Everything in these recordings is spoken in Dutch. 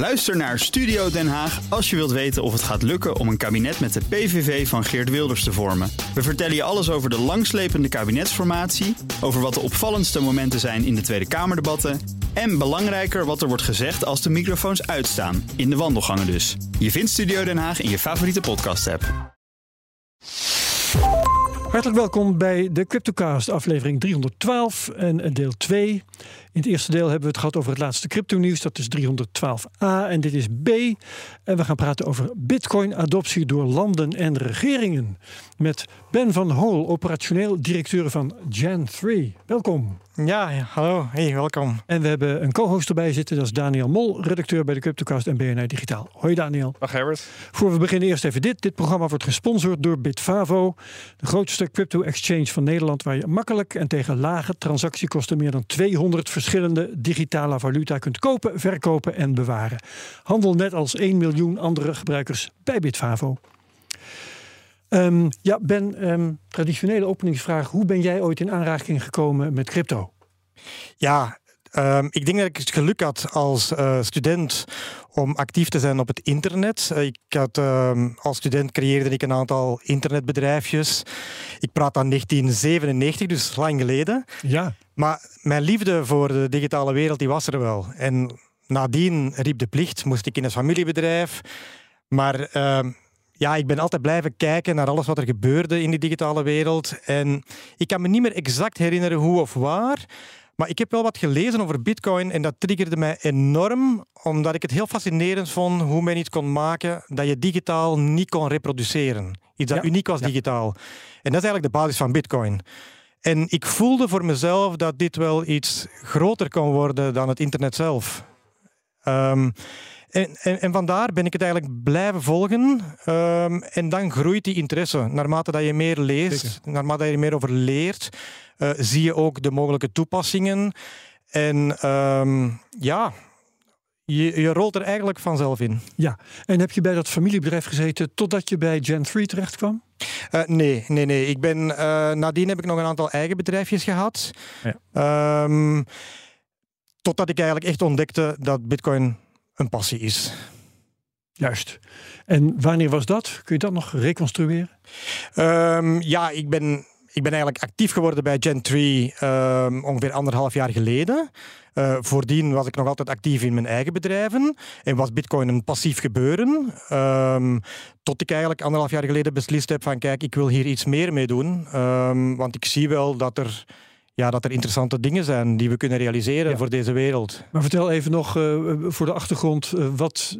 Luister naar Studio Den Haag als je wilt weten of het gaat lukken om een kabinet met de PVV van Geert Wilders te vormen. We vertellen je alles over de langslepende kabinetsformatie, over wat de opvallendste momenten zijn in de Tweede Kamerdebatten en belangrijker wat er wordt gezegd als de microfoons uitstaan, in de wandelgangen dus. Je vindt Studio Den Haag in je favoriete podcast-app. Hartelijk welkom bij de CryptoCast, aflevering 312 en deel 2. In het eerste deel hebben we het gehad over het laatste crypto-nieuws. Dat is 312a en dit is B. En we gaan praten over Bitcoin-adoptie door landen en regeringen. Met Ben van Hool, operationeel directeur van Gen3. Welkom. Ja, hallo. Hey, welkom. En we hebben een co-host erbij zitten. Dat is Daniel Mol, redacteur bij de CryptoCast en BNR Digitaal. Hoi Daniel. Dag Herbert. Voor we beginnen eerst even dit. Dit programma wordt gesponsord door Bitfavo. De grootste crypto-exchange van Nederland... waar je makkelijk en tegen lage transactiekosten... meer dan 200 verschillende digitale valuta kunt kopen, verkopen en bewaren. Handel net als 1 miljoen andere gebruikers bij Bitfavo. Um, ja, Ben, um, traditionele openingsvraag. Hoe ben jij ooit in aanraking gekomen met crypto? Ja, um, ik denk dat ik het geluk had als uh, student om actief te zijn op het internet. Uh, ik had, als student creëerde ik een aantal internetbedrijfjes. Ik praat aan 1997, dus lang geleden. Ja. Maar mijn liefde voor de digitale wereld die was er wel. En nadien riep de plicht, moest ik in een familiebedrijf. Maar ja, ik ben altijd blijven kijken naar alles wat er gebeurde in die digitale wereld. En ik kan me niet meer exact herinneren hoe of waar. Maar ik heb wel wat gelezen over Bitcoin en dat triggerde mij enorm, omdat ik het heel fascinerend vond hoe men iets kon maken dat je digitaal niet kon reproduceren. Iets dat uniek was digitaal. En dat is eigenlijk de basis van Bitcoin. En ik voelde voor mezelf dat dit wel iets groter kon worden dan het internet zelf. Um, en, en, en, vandaar ben ik het eigenlijk blijven volgen. Um, en dan groeit die interesse. Naarmate dat je meer leest, Zeker. naarmate je meer over leert, uh, zie je ook de mogelijke toepassingen. En um, ja, je, je, rolt er eigenlijk vanzelf in. Ja, en heb je bij dat familiebedrijf gezeten totdat je bij Gen3 terecht kwam? Uh, nee, nee, nee. Ik ben, uh, nadien heb ik nog een aantal eigen bedrijfjes gehad. Ja. Um, totdat ik eigenlijk echt ontdekte dat Bitcoin een passie is. Juist. En wanneer was dat? Kun je dat nog reconstrueren? Um, ja, ik ben, ik ben eigenlijk actief geworden bij Gen3 um, ongeveer anderhalf jaar geleden. Uh, voordien was ik nog altijd actief in mijn eigen bedrijven en was Bitcoin een passief gebeuren. Um, tot ik eigenlijk anderhalf jaar geleden beslist heb van kijk, ik wil hier iets meer mee doen. want ik zie wel dat er ja, dat er interessante dingen zijn die we kunnen realiseren voor deze wereld. Maar vertel even nog uh, voor de achtergrond uh, wat.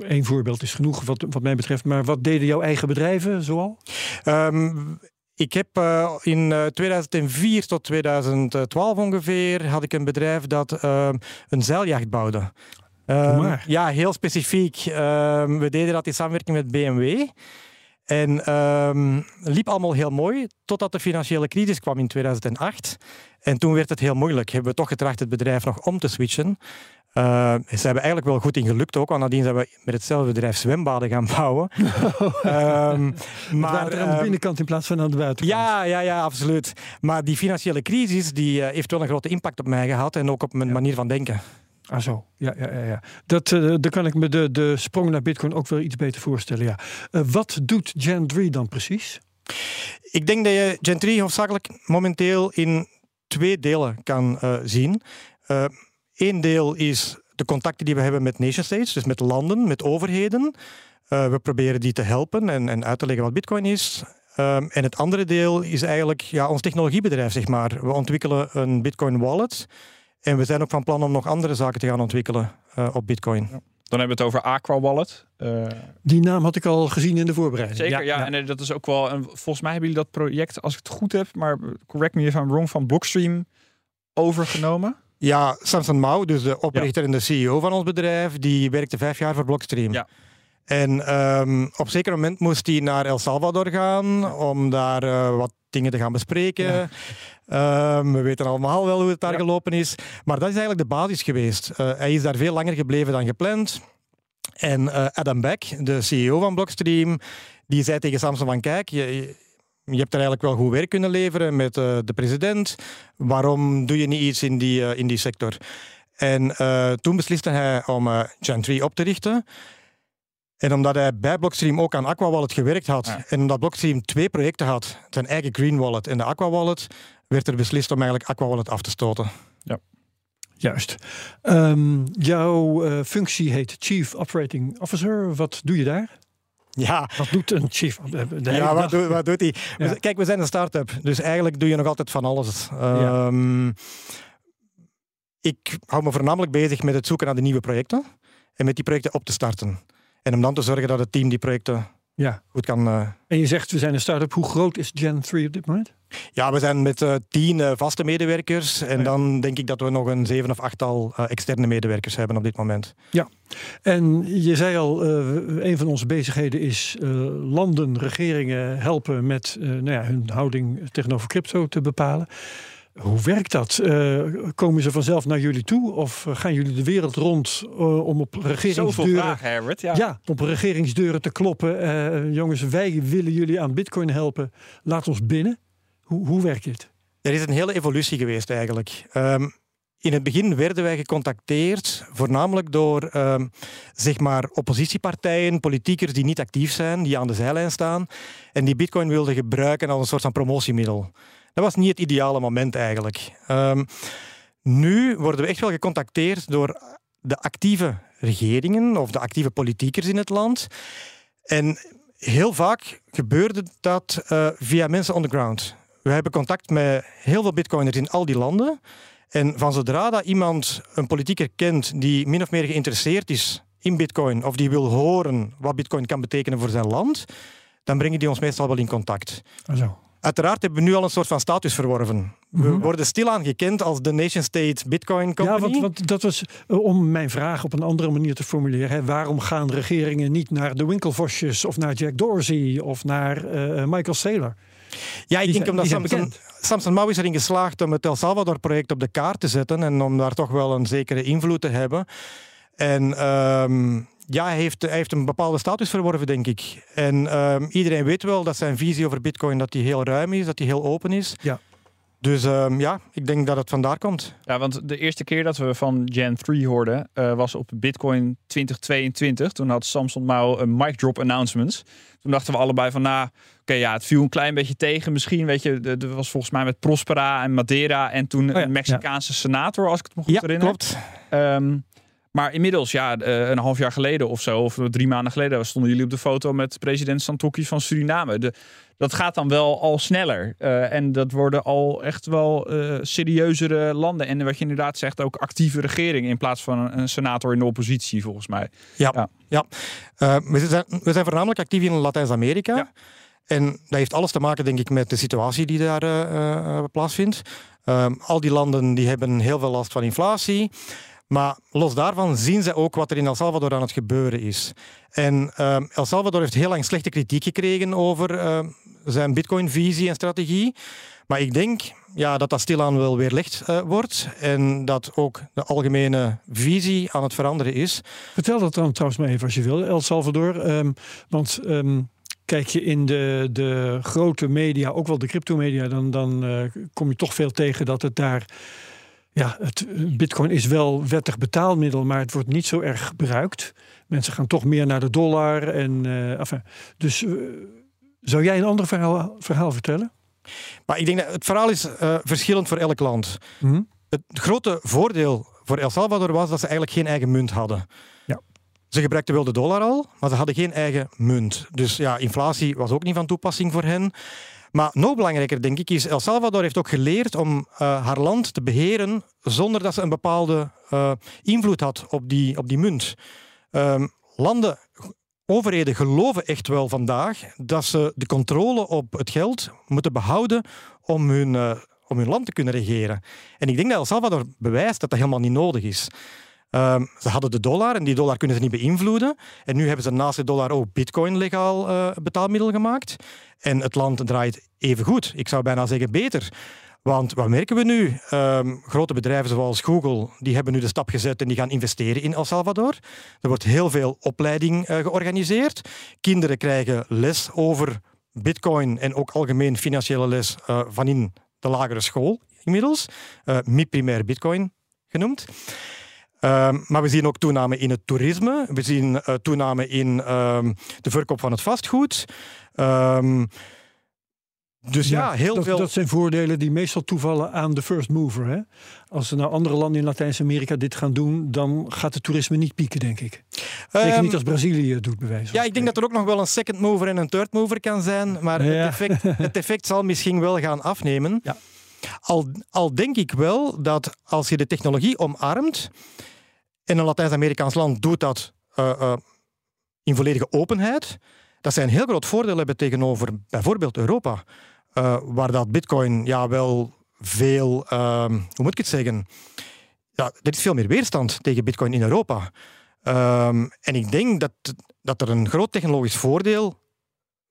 Eén voorbeeld is genoeg wat, wat mij betreft, maar wat deden jouw eigen bedrijven zoal? Um, ik heb uh, in 2004 tot 2012 ongeveer had ik een bedrijf dat een zeiljacht bouwde. Um, ja, heel specifiek. we deden dat in samenwerking met BMW. En um, liep allemaal heel mooi, totdat de financiële crisis kwam in 2008. En toen werd het heel moeilijk. Hebben we toch getracht het bedrijf nog om te switchen. Uh, ze hebben eigenlijk wel goed in gelukt ook, want nadien zijn we met hetzelfde bedrijf zwembaden gaan bouwen. um, maar aan de binnenkant in plaats van aan de buitenkant. Ja, ja, ja, absoluut. Maar die financiële crisis die, uh, heeft wel een grote impact op mij gehad en ook op mijn ja. manier van denken. Ah zo, ja, ja, ja. ja. Dat, uh, daar kan ik me de, de sprong naar Bitcoin ook wel iets beter voorstellen. Ja. Uh, wat doet Gen 3 dan precies? Ik denk dat je Gen 3 hoofdzakelijk momenteel in twee delen kan uh, zien. Eén deel is de contacten die we hebben met nation states, dus met landen, met overheden. we proberen die te helpen en, en uit te leggen wat Bitcoin is. Um, en het andere deel is eigenlijk ja, ons technologiebedrijf, zeg maar. We ontwikkelen een Bitcoin wallet. En we zijn ook van plan om nog andere zaken te gaan ontwikkelen uh, op Bitcoin. Ja. Dan hebben we het over Aqua Wallet. Uh, die naam had ik al gezien in de voorbereiding. Zeker, ja. ja. En dat is ook wel. En volgens mij hebben jullie dat project, als ik het goed heb, maar correct me if I'm wrong, van Blockstream overgenomen. Ja, Samson Mao, dus de oprichter ja. en de CEO van ons bedrijf, die werkte vijf jaar voor Blockstream. Ja. En um, op een zeker moment moest hij naar El Salvador gaan om daar uh, wat dingen te gaan bespreken. Ja. Um, we weten allemaal wel hoe het daar ja. gelopen is. Maar dat is eigenlijk de basis geweest. Uh, hij is daar veel langer gebleven dan gepland. En uh, Adam Beck, de CEO van Blockstream, die zei tegen Samson van kijk, je, je hebt er eigenlijk wel goed werk kunnen leveren met uh, de president. Waarom doe je niet iets in die, in die sector? En toen besliste hij om Gen 3 op te richten. En omdat hij bij Blockstream ook aan Aqua Wallet gewerkt had, ja. en omdat Blockstream twee projecten had, zijn eigen Green Wallet en de Aqua Wallet, werd er beslist om eigenlijk Aqua Wallet af te stoten. Ja. Juist. Um, jouw uh, functie heet Chief Operating Officer. Wat doe je daar? Ja. Wat doet een chief? Ja, wat, doet, wat doet hij? Ja. Kijk, we zijn een start-up, dus eigenlijk doe je nog altijd van alles. Um, ja. Ik hou me voornamelijk bezig met het zoeken naar de nieuwe projecten en met die projecten op te starten. En om dan te zorgen dat het team die projecten ja. goed kan. Uh... En je zegt, we zijn een start-up. Hoe groot is Gen 3 op dit moment? Ja, we zijn met uh, tien uh, vaste medewerkers. En ja. dan denk ik dat we nog een zeven of achttal externe medewerkers hebben op dit moment. Ja, en je zei al, een van onze bezigheden is landen, regeringen helpen met nou ja, hun houding tegenover crypto te bepalen. Hoe werkt dat? Uh, komen ze vanzelf naar jullie toe? Of gaan jullie de wereld rond uh, om op regeringsdeuren... Vragen, Herbert. Ja. ja, op regeringsdeuren te kloppen. Uh, jongens, wij willen jullie aan bitcoin helpen. Laat ons binnen. Hoe, hoe werkt dit? Er is een hele evolutie geweest eigenlijk. Um, in het begin werden wij gecontacteerd, voornamelijk door um, zeg maar oppositiepartijen, politiekers die niet actief zijn, die aan de zijlijn staan en die bitcoin wilden gebruiken als een soort van promotiemiddel. Dat was niet het ideale moment eigenlijk. Um, nu worden we echt wel gecontacteerd door de actieve regeringen of de actieve politiekers in het land. En heel vaak gebeurde dat uh, via mensen on the ground. We hebben contact met heel veel bitcoiners in al die landen. En van zodra dat iemand een politieker kent die min of meer geïnteresseerd is in bitcoin of die wil horen wat bitcoin kan betekenen voor zijn land, dan brengen die ons meestal wel in contact. Zo. Uiteraard hebben we nu al een soort van status verworven. We mm -hmm. worden stilaan gekend als de nation state bitcoin company. Ja, want, want dat was uh, om mijn vraag op een andere manier te formuleren. Hè. Waarom gaan regeringen niet naar de Winkelvosjes of naar Jack Dorsey of naar uh, Michael Saylor? Ja, ik die denk omdat Samson, Samson Mau is erin geslaagd om het El Salvador-project op de kaart te zetten en om daar toch wel een zekere invloed te hebben. En um, ja, hij heeft, hij heeft een bepaalde status verworven, denk ik. En um, iedereen weet wel dat zijn visie over bitcoin dat die heel ruim is, dat die heel open is. Ja. Dus um, ja, ik denk dat het vandaar komt. Ja, want de eerste keer dat we van Gen 3 hoorden uh, was op Bitcoin 2022. Toen had Samson Mao een mic drop announcements. Toen dachten we allebei van, nou, oké, okay, ja, het viel een klein beetje tegen. Misschien, weet je, er was volgens mij met Prospera en Madeira en toen oh ja, een Mexicaanse ja. senator, als ik het me goed ja, herinner. klopt. Um, maar inmiddels, ja, een half jaar geleden of zo, of drie maanden geleden, stonden jullie op de foto met president Santokki van Suriname. De, dat gaat dan wel al sneller. Uh, en dat worden al echt wel uh, serieuzere landen. En wat je inderdaad zegt, ook actieve regering in plaats van een, een senator in de oppositie, volgens mij. Ja, ja. ja. Uh, we, zijn, we zijn voornamelijk actief in Latijns-Amerika. Ja. En dat heeft alles te maken, denk ik, met de situatie die daar plaatsvindt. al die landen die hebben heel veel last van inflatie. Maar los daarvan zien ze ook wat er in El Salvador aan het gebeuren is. En uh, El Salvador heeft heel lang slechte kritiek gekregen over uh, zijn bitcoin-visie en strategie. Maar ik denk ja, dat dat stilaan wel weerlegd uh, wordt en dat ook de algemene visie aan het veranderen is. Vertel dat dan trouwens maar even als je wil, El Salvador. Um, want kijk je in de, de grote media, ook wel de crypto-media, dan, dan uh, kom je toch veel tegen dat het daar ja, het, bitcoin is wel wettig betaalmiddel, maar het wordt niet zo erg gebruikt. Mensen gaan toch meer naar de dollar. En, uh, enfin, dus uh, zou jij een ander verhaal, verhaal vertellen? Maar ik denk dat het verhaal is uh, verschillend voor elk land. -hmm. Het grote voordeel voor El Salvador was dat ze eigenlijk geen eigen munt hadden. Ja. Ze gebruikten wel de dollar al, maar ze hadden geen eigen munt. Dus ja, inflatie was ook niet van toepassing voor hen. Maar nog belangrijker, denk ik, is El Salvador heeft ook geleerd om uh, haar land te beheren zonder dat ze een bepaalde uh, invloed had op die, op die munt. Um, landen, overheden geloven echt wel vandaag dat ze de controle op het geld moeten behouden om hun, uh, om hun land te kunnen regeren. En ik denk dat El Salvador bewijst dat dat helemaal niet nodig is. Um, ze hadden de dollar en die dollar kunnen ze niet beïnvloeden. En nu hebben ze naast de dollar ook bitcoin legaal uh, betaalmiddel gemaakt. En het land draait even goed. Ik zou bijna zeggen beter. Want wat merken we nu? Um, grote bedrijven zoals Google die hebben nu de stap gezet en die gaan investeren in El Salvador. Er wordt heel veel opleiding uh, georganiseerd. Kinderen krijgen les over bitcoin en ook algemeen financiële les uh, van in de lagere school inmiddels. Uh, Mi-primair bitcoin genoemd. Ehm, maar we zien ook toename in het toerisme. We zien uh, toename in ehm, de verkoop van het vastgoed. Ehm, dus ja, heel dat, veel. Dat zijn voordelen die meestal toevallen aan de first mover. Hè? Als er nou andere landen in Latijns-Amerika dit gaan doen, dan gaat het toerisme niet pieken, denk ik. Zeker niet als Brazilië het doet, bewijzen. Ja, ik denk dat er ook nog wel een second mover en een third mover kan zijn. Maar het, effect, het effect zal misschien wel gaan afnemen. Ja. Al, al denk ik wel dat als je de technologie omarmt en een Latijns-Amerikaans land doet dat uh, uh, in volledige openheid, dat zij een heel groot voordeel hebben tegenover bijvoorbeeld Europa, uh, waar dat bitcoin ja wel veel, ehm, hoe moet ik het zeggen, ja, er is veel meer weerstand tegen bitcoin in Europa. Um, en ik denk dat, dat er een groot technologisch voordeel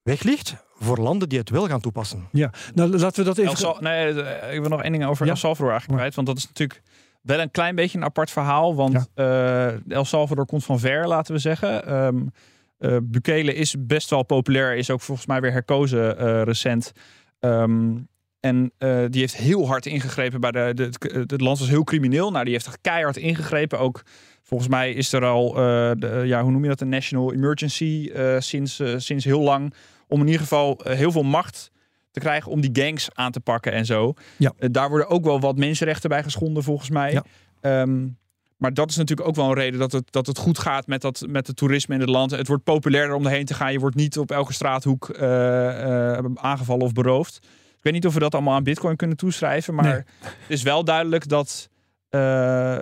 weg ligt voor landen die het wel gaan toepassen. Ja, nou laten we dat even... Nee, ik wil nog één ding over ja? El Salvador eigenlijk kwijt, want dat is natuurlijk wel een klein beetje een apart verhaal, want ja. uh, El Salvador komt van ver, laten we zeggen. Um, uh, Bukele is best wel populair, is ook volgens mij weer herkozen uh, recent. Um, en uh, die heeft heel hard ingegrepen bij de, de, het, het land was heel crimineel. Nou, die heeft echt keihard ingegrepen. Ook volgens mij is er al, de, ja, hoe noem je dat, een national emergency sinds, sinds heel lang. Om in ieder geval heel veel macht te krijgen om die gangs aan te pakken en zo. Ja. daar worden ook wel wat mensenrechten bij geschonden volgens mij. Ja. Um, maar dat is natuurlijk ook wel een reden dat het, dat het goed gaat met, dat, met het toerisme in het land. Het wordt populairder om erheen te gaan. Je wordt niet op elke straathoek uh, uh, aangevallen of beroofd. Ik weet niet of we dat allemaal aan Bitcoin kunnen toeschrijven. Maar nee. het is wel duidelijk dat uh,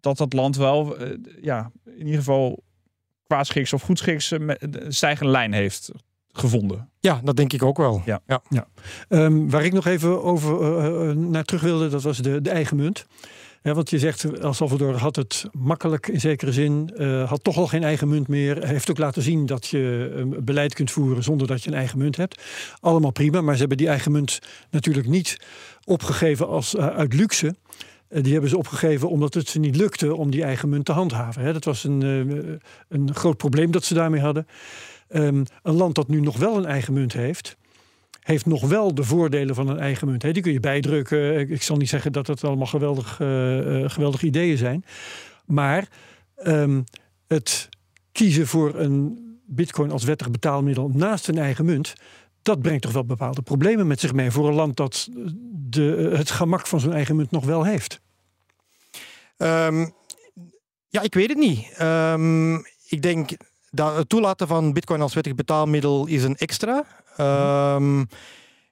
dat, dat land wel, ja, in ieder geval kwaadschiks of goedschiks een stijgende lijn heeft gevonden. Ja, dat denk ik ook wel. Ja. ja. ja. Um, waar ik nog even over naar terug wilde, dat was de, de eigen munt. Ja, want je zegt, El Salvador had het makkelijk in zekere zin, uh, had toch al geen eigen munt meer. Heeft ook laten zien dat je uh, beleid kunt voeren zonder dat je een eigen munt hebt. Allemaal prima, maar ze hebben die eigen munt natuurlijk niet opgegeven als, uh, uit luxe. die hebben ze opgegeven omdat het ze niet lukte om die eigen munt te handhaven. Hè. Dat was een, een groot probleem dat ze daarmee hadden. Um, een land dat nu nog wel een eigen munt heeft, heeft nog wel de voordelen van een eigen munt. Die kun je bijdrukken. Ik zal niet zeggen dat het allemaal geweldig, uh, geweldige ideeën zijn. Maar um, het kiezen voor een bitcoin als wettig betaalmiddel naast een eigen munt... dat brengt toch wel bepaalde problemen met zich mee... voor een land dat de, het gemak van zo'n eigen munt nog wel heeft. Um, ja, ik weet het niet. Ik denk dat het toelaten van bitcoin als wettig betaalmiddel is een extra. Um,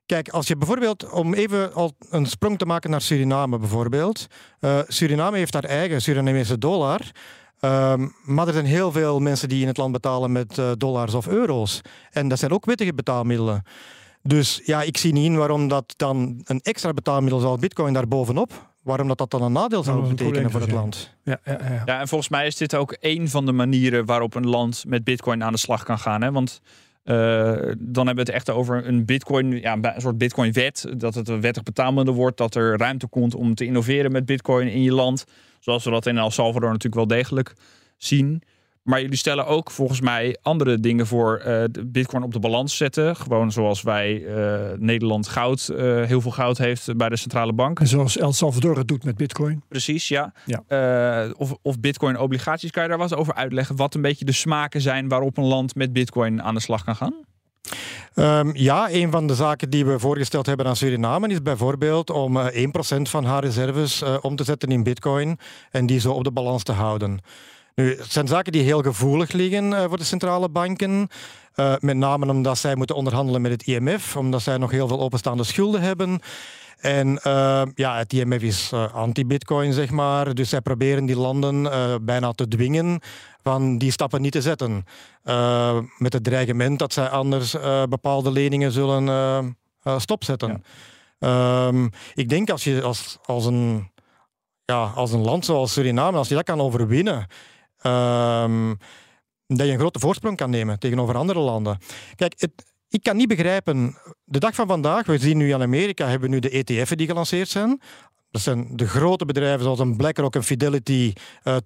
kijk, als je bijvoorbeeld, om even al een sprong te maken naar Suriname bijvoorbeeld. Uh, Suriname heeft haar eigen Surinamese dollar. Um, maar er zijn heel veel mensen die in het land betalen met uh, dollars of euro's. En dat zijn ook wettige betaalmiddelen. Dus ja, ik zie niet in waarom dat dan een extra betaalmiddel zoals bitcoin daar bovenop waarom dat, dat dan een nadeel zou betekenen voor het land. Ja, ja, ja. ja, en volgens mij is dit ook een van de manieren waarop een land met bitcoin aan de slag kan gaan. Hè? Want uh, dan hebben we het echt over een bitcoin, ja, een soort bitcoin-wet. Dat het een wettig betaalmiddel wordt, dat er ruimte komt om te innoveren met bitcoin in je land. Zoals we dat in El Salvador natuurlijk wel degelijk zien. Maar jullie stellen ook volgens mij andere dingen voor uh, de bitcoin op de balans zetten. Gewoon zoals wij uh, Nederland goud, uh, heel veel goud heeft bij de centrale bank. En zoals El Salvador het doet met bitcoin. Precies, ja. ja. of, of bitcoin obligaties. Kan je daar wat over uitleggen? Wat een beetje de smaken zijn waarop een land met bitcoin aan de slag kan gaan? Um, ja, een van de zaken die we voorgesteld hebben aan Suriname is bijvoorbeeld om uh, 1% van haar reserves uh, om te zetten in bitcoin en die zo op de balans te houden. Nu, het zijn zaken die heel gevoelig liggen uh, voor de centrale banken. Uh, met name omdat zij moeten onderhandelen met het IMF, omdat zij nog heel veel openstaande schulden hebben. En uh, ja, het IMF is anti-bitcoin, zeg maar. Dus zij proberen die landen bijna te dwingen van die stappen niet te zetten. met het dreigement dat zij anders bepaalde leningen zullen stopzetten. Ja. Um, ik denk als je als, als, een, ja, als een land zoals Suriname, als je dat kan overwinnen, Um, dat je een grote voorsprong kan nemen tegenover andere landen. Kijk, ik kan niet begrijpen, de dag van vandaag, we zien nu in Amerika, hebben we nu de ETF'en die gelanceerd zijn. Dat zijn de grote bedrijven zoals een BlackRock en Fidelity, uh,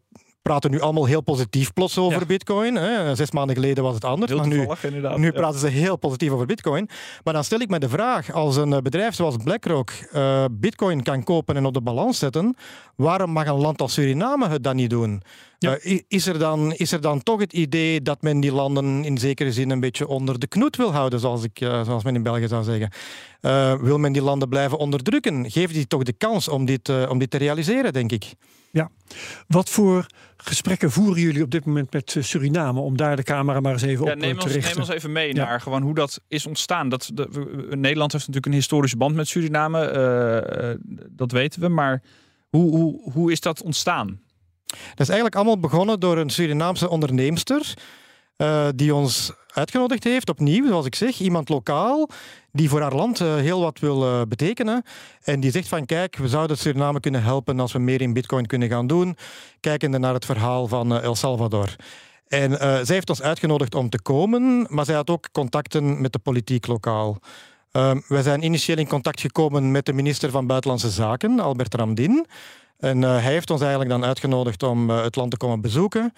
praten nu allemaal heel positief plots over Ja. bitcoin. Hè. Zes maanden geleden was het anders, Heel maar nu, toevallig, nu praten ze heel positief over bitcoin. Maar dan stel ik me de vraag, als een eh, bedrijf zoals BlackRock eh, bitcoin kan kopen en op de balans zetten, waarom mag een land als Suriname het dan niet doen? Ja. Eh, is, er dan, is er dan toch het idee dat men die landen in zekere zin een beetje onder de knoet wil houden, zoals, ik, zoals men in België zou zeggen? Wil men die landen blijven onderdrukken? Geef die toch de kans om dit, om dit te realiseren, denk ik. Wat voor gesprekken voeren jullie op dit moment met eh, Suriname om daar de camera maar eens even Ja, op eh, neem, te ons, richten? neem ons even mee Ja. naar gewoon hoe dat is ontstaan. Dat, de, we- Nederland heeft natuurlijk een historische band met Suriname. eh, eh, dat weten we. Maar hoe, hoe, hoe is dat ontstaan? Dat is eigenlijk allemaal begonnen door een Surinaamse onderneemster. eh, die ons uitgenodigd heeft, opnieuw, zoals ik zeg, iemand lokaal die voor haar land eh, heel wat wil eh, betekenen. En die zegt van kijk, we zouden Suriname kunnen helpen als we meer in bitcoin kunnen gaan doen, kijkende naar het verhaal van eh, El Salvador. En zij heeft ons uitgenodigd om te komen, maar zij had ook contacten met de politiek lokaal. Ehm, wij zijn initieel in contact gekomen met de minister van Buitenlandse Zaken, Albert Ramdin. En hij heeft ons eigenlijk dan uitgenodigd om het land te komen bezoeken.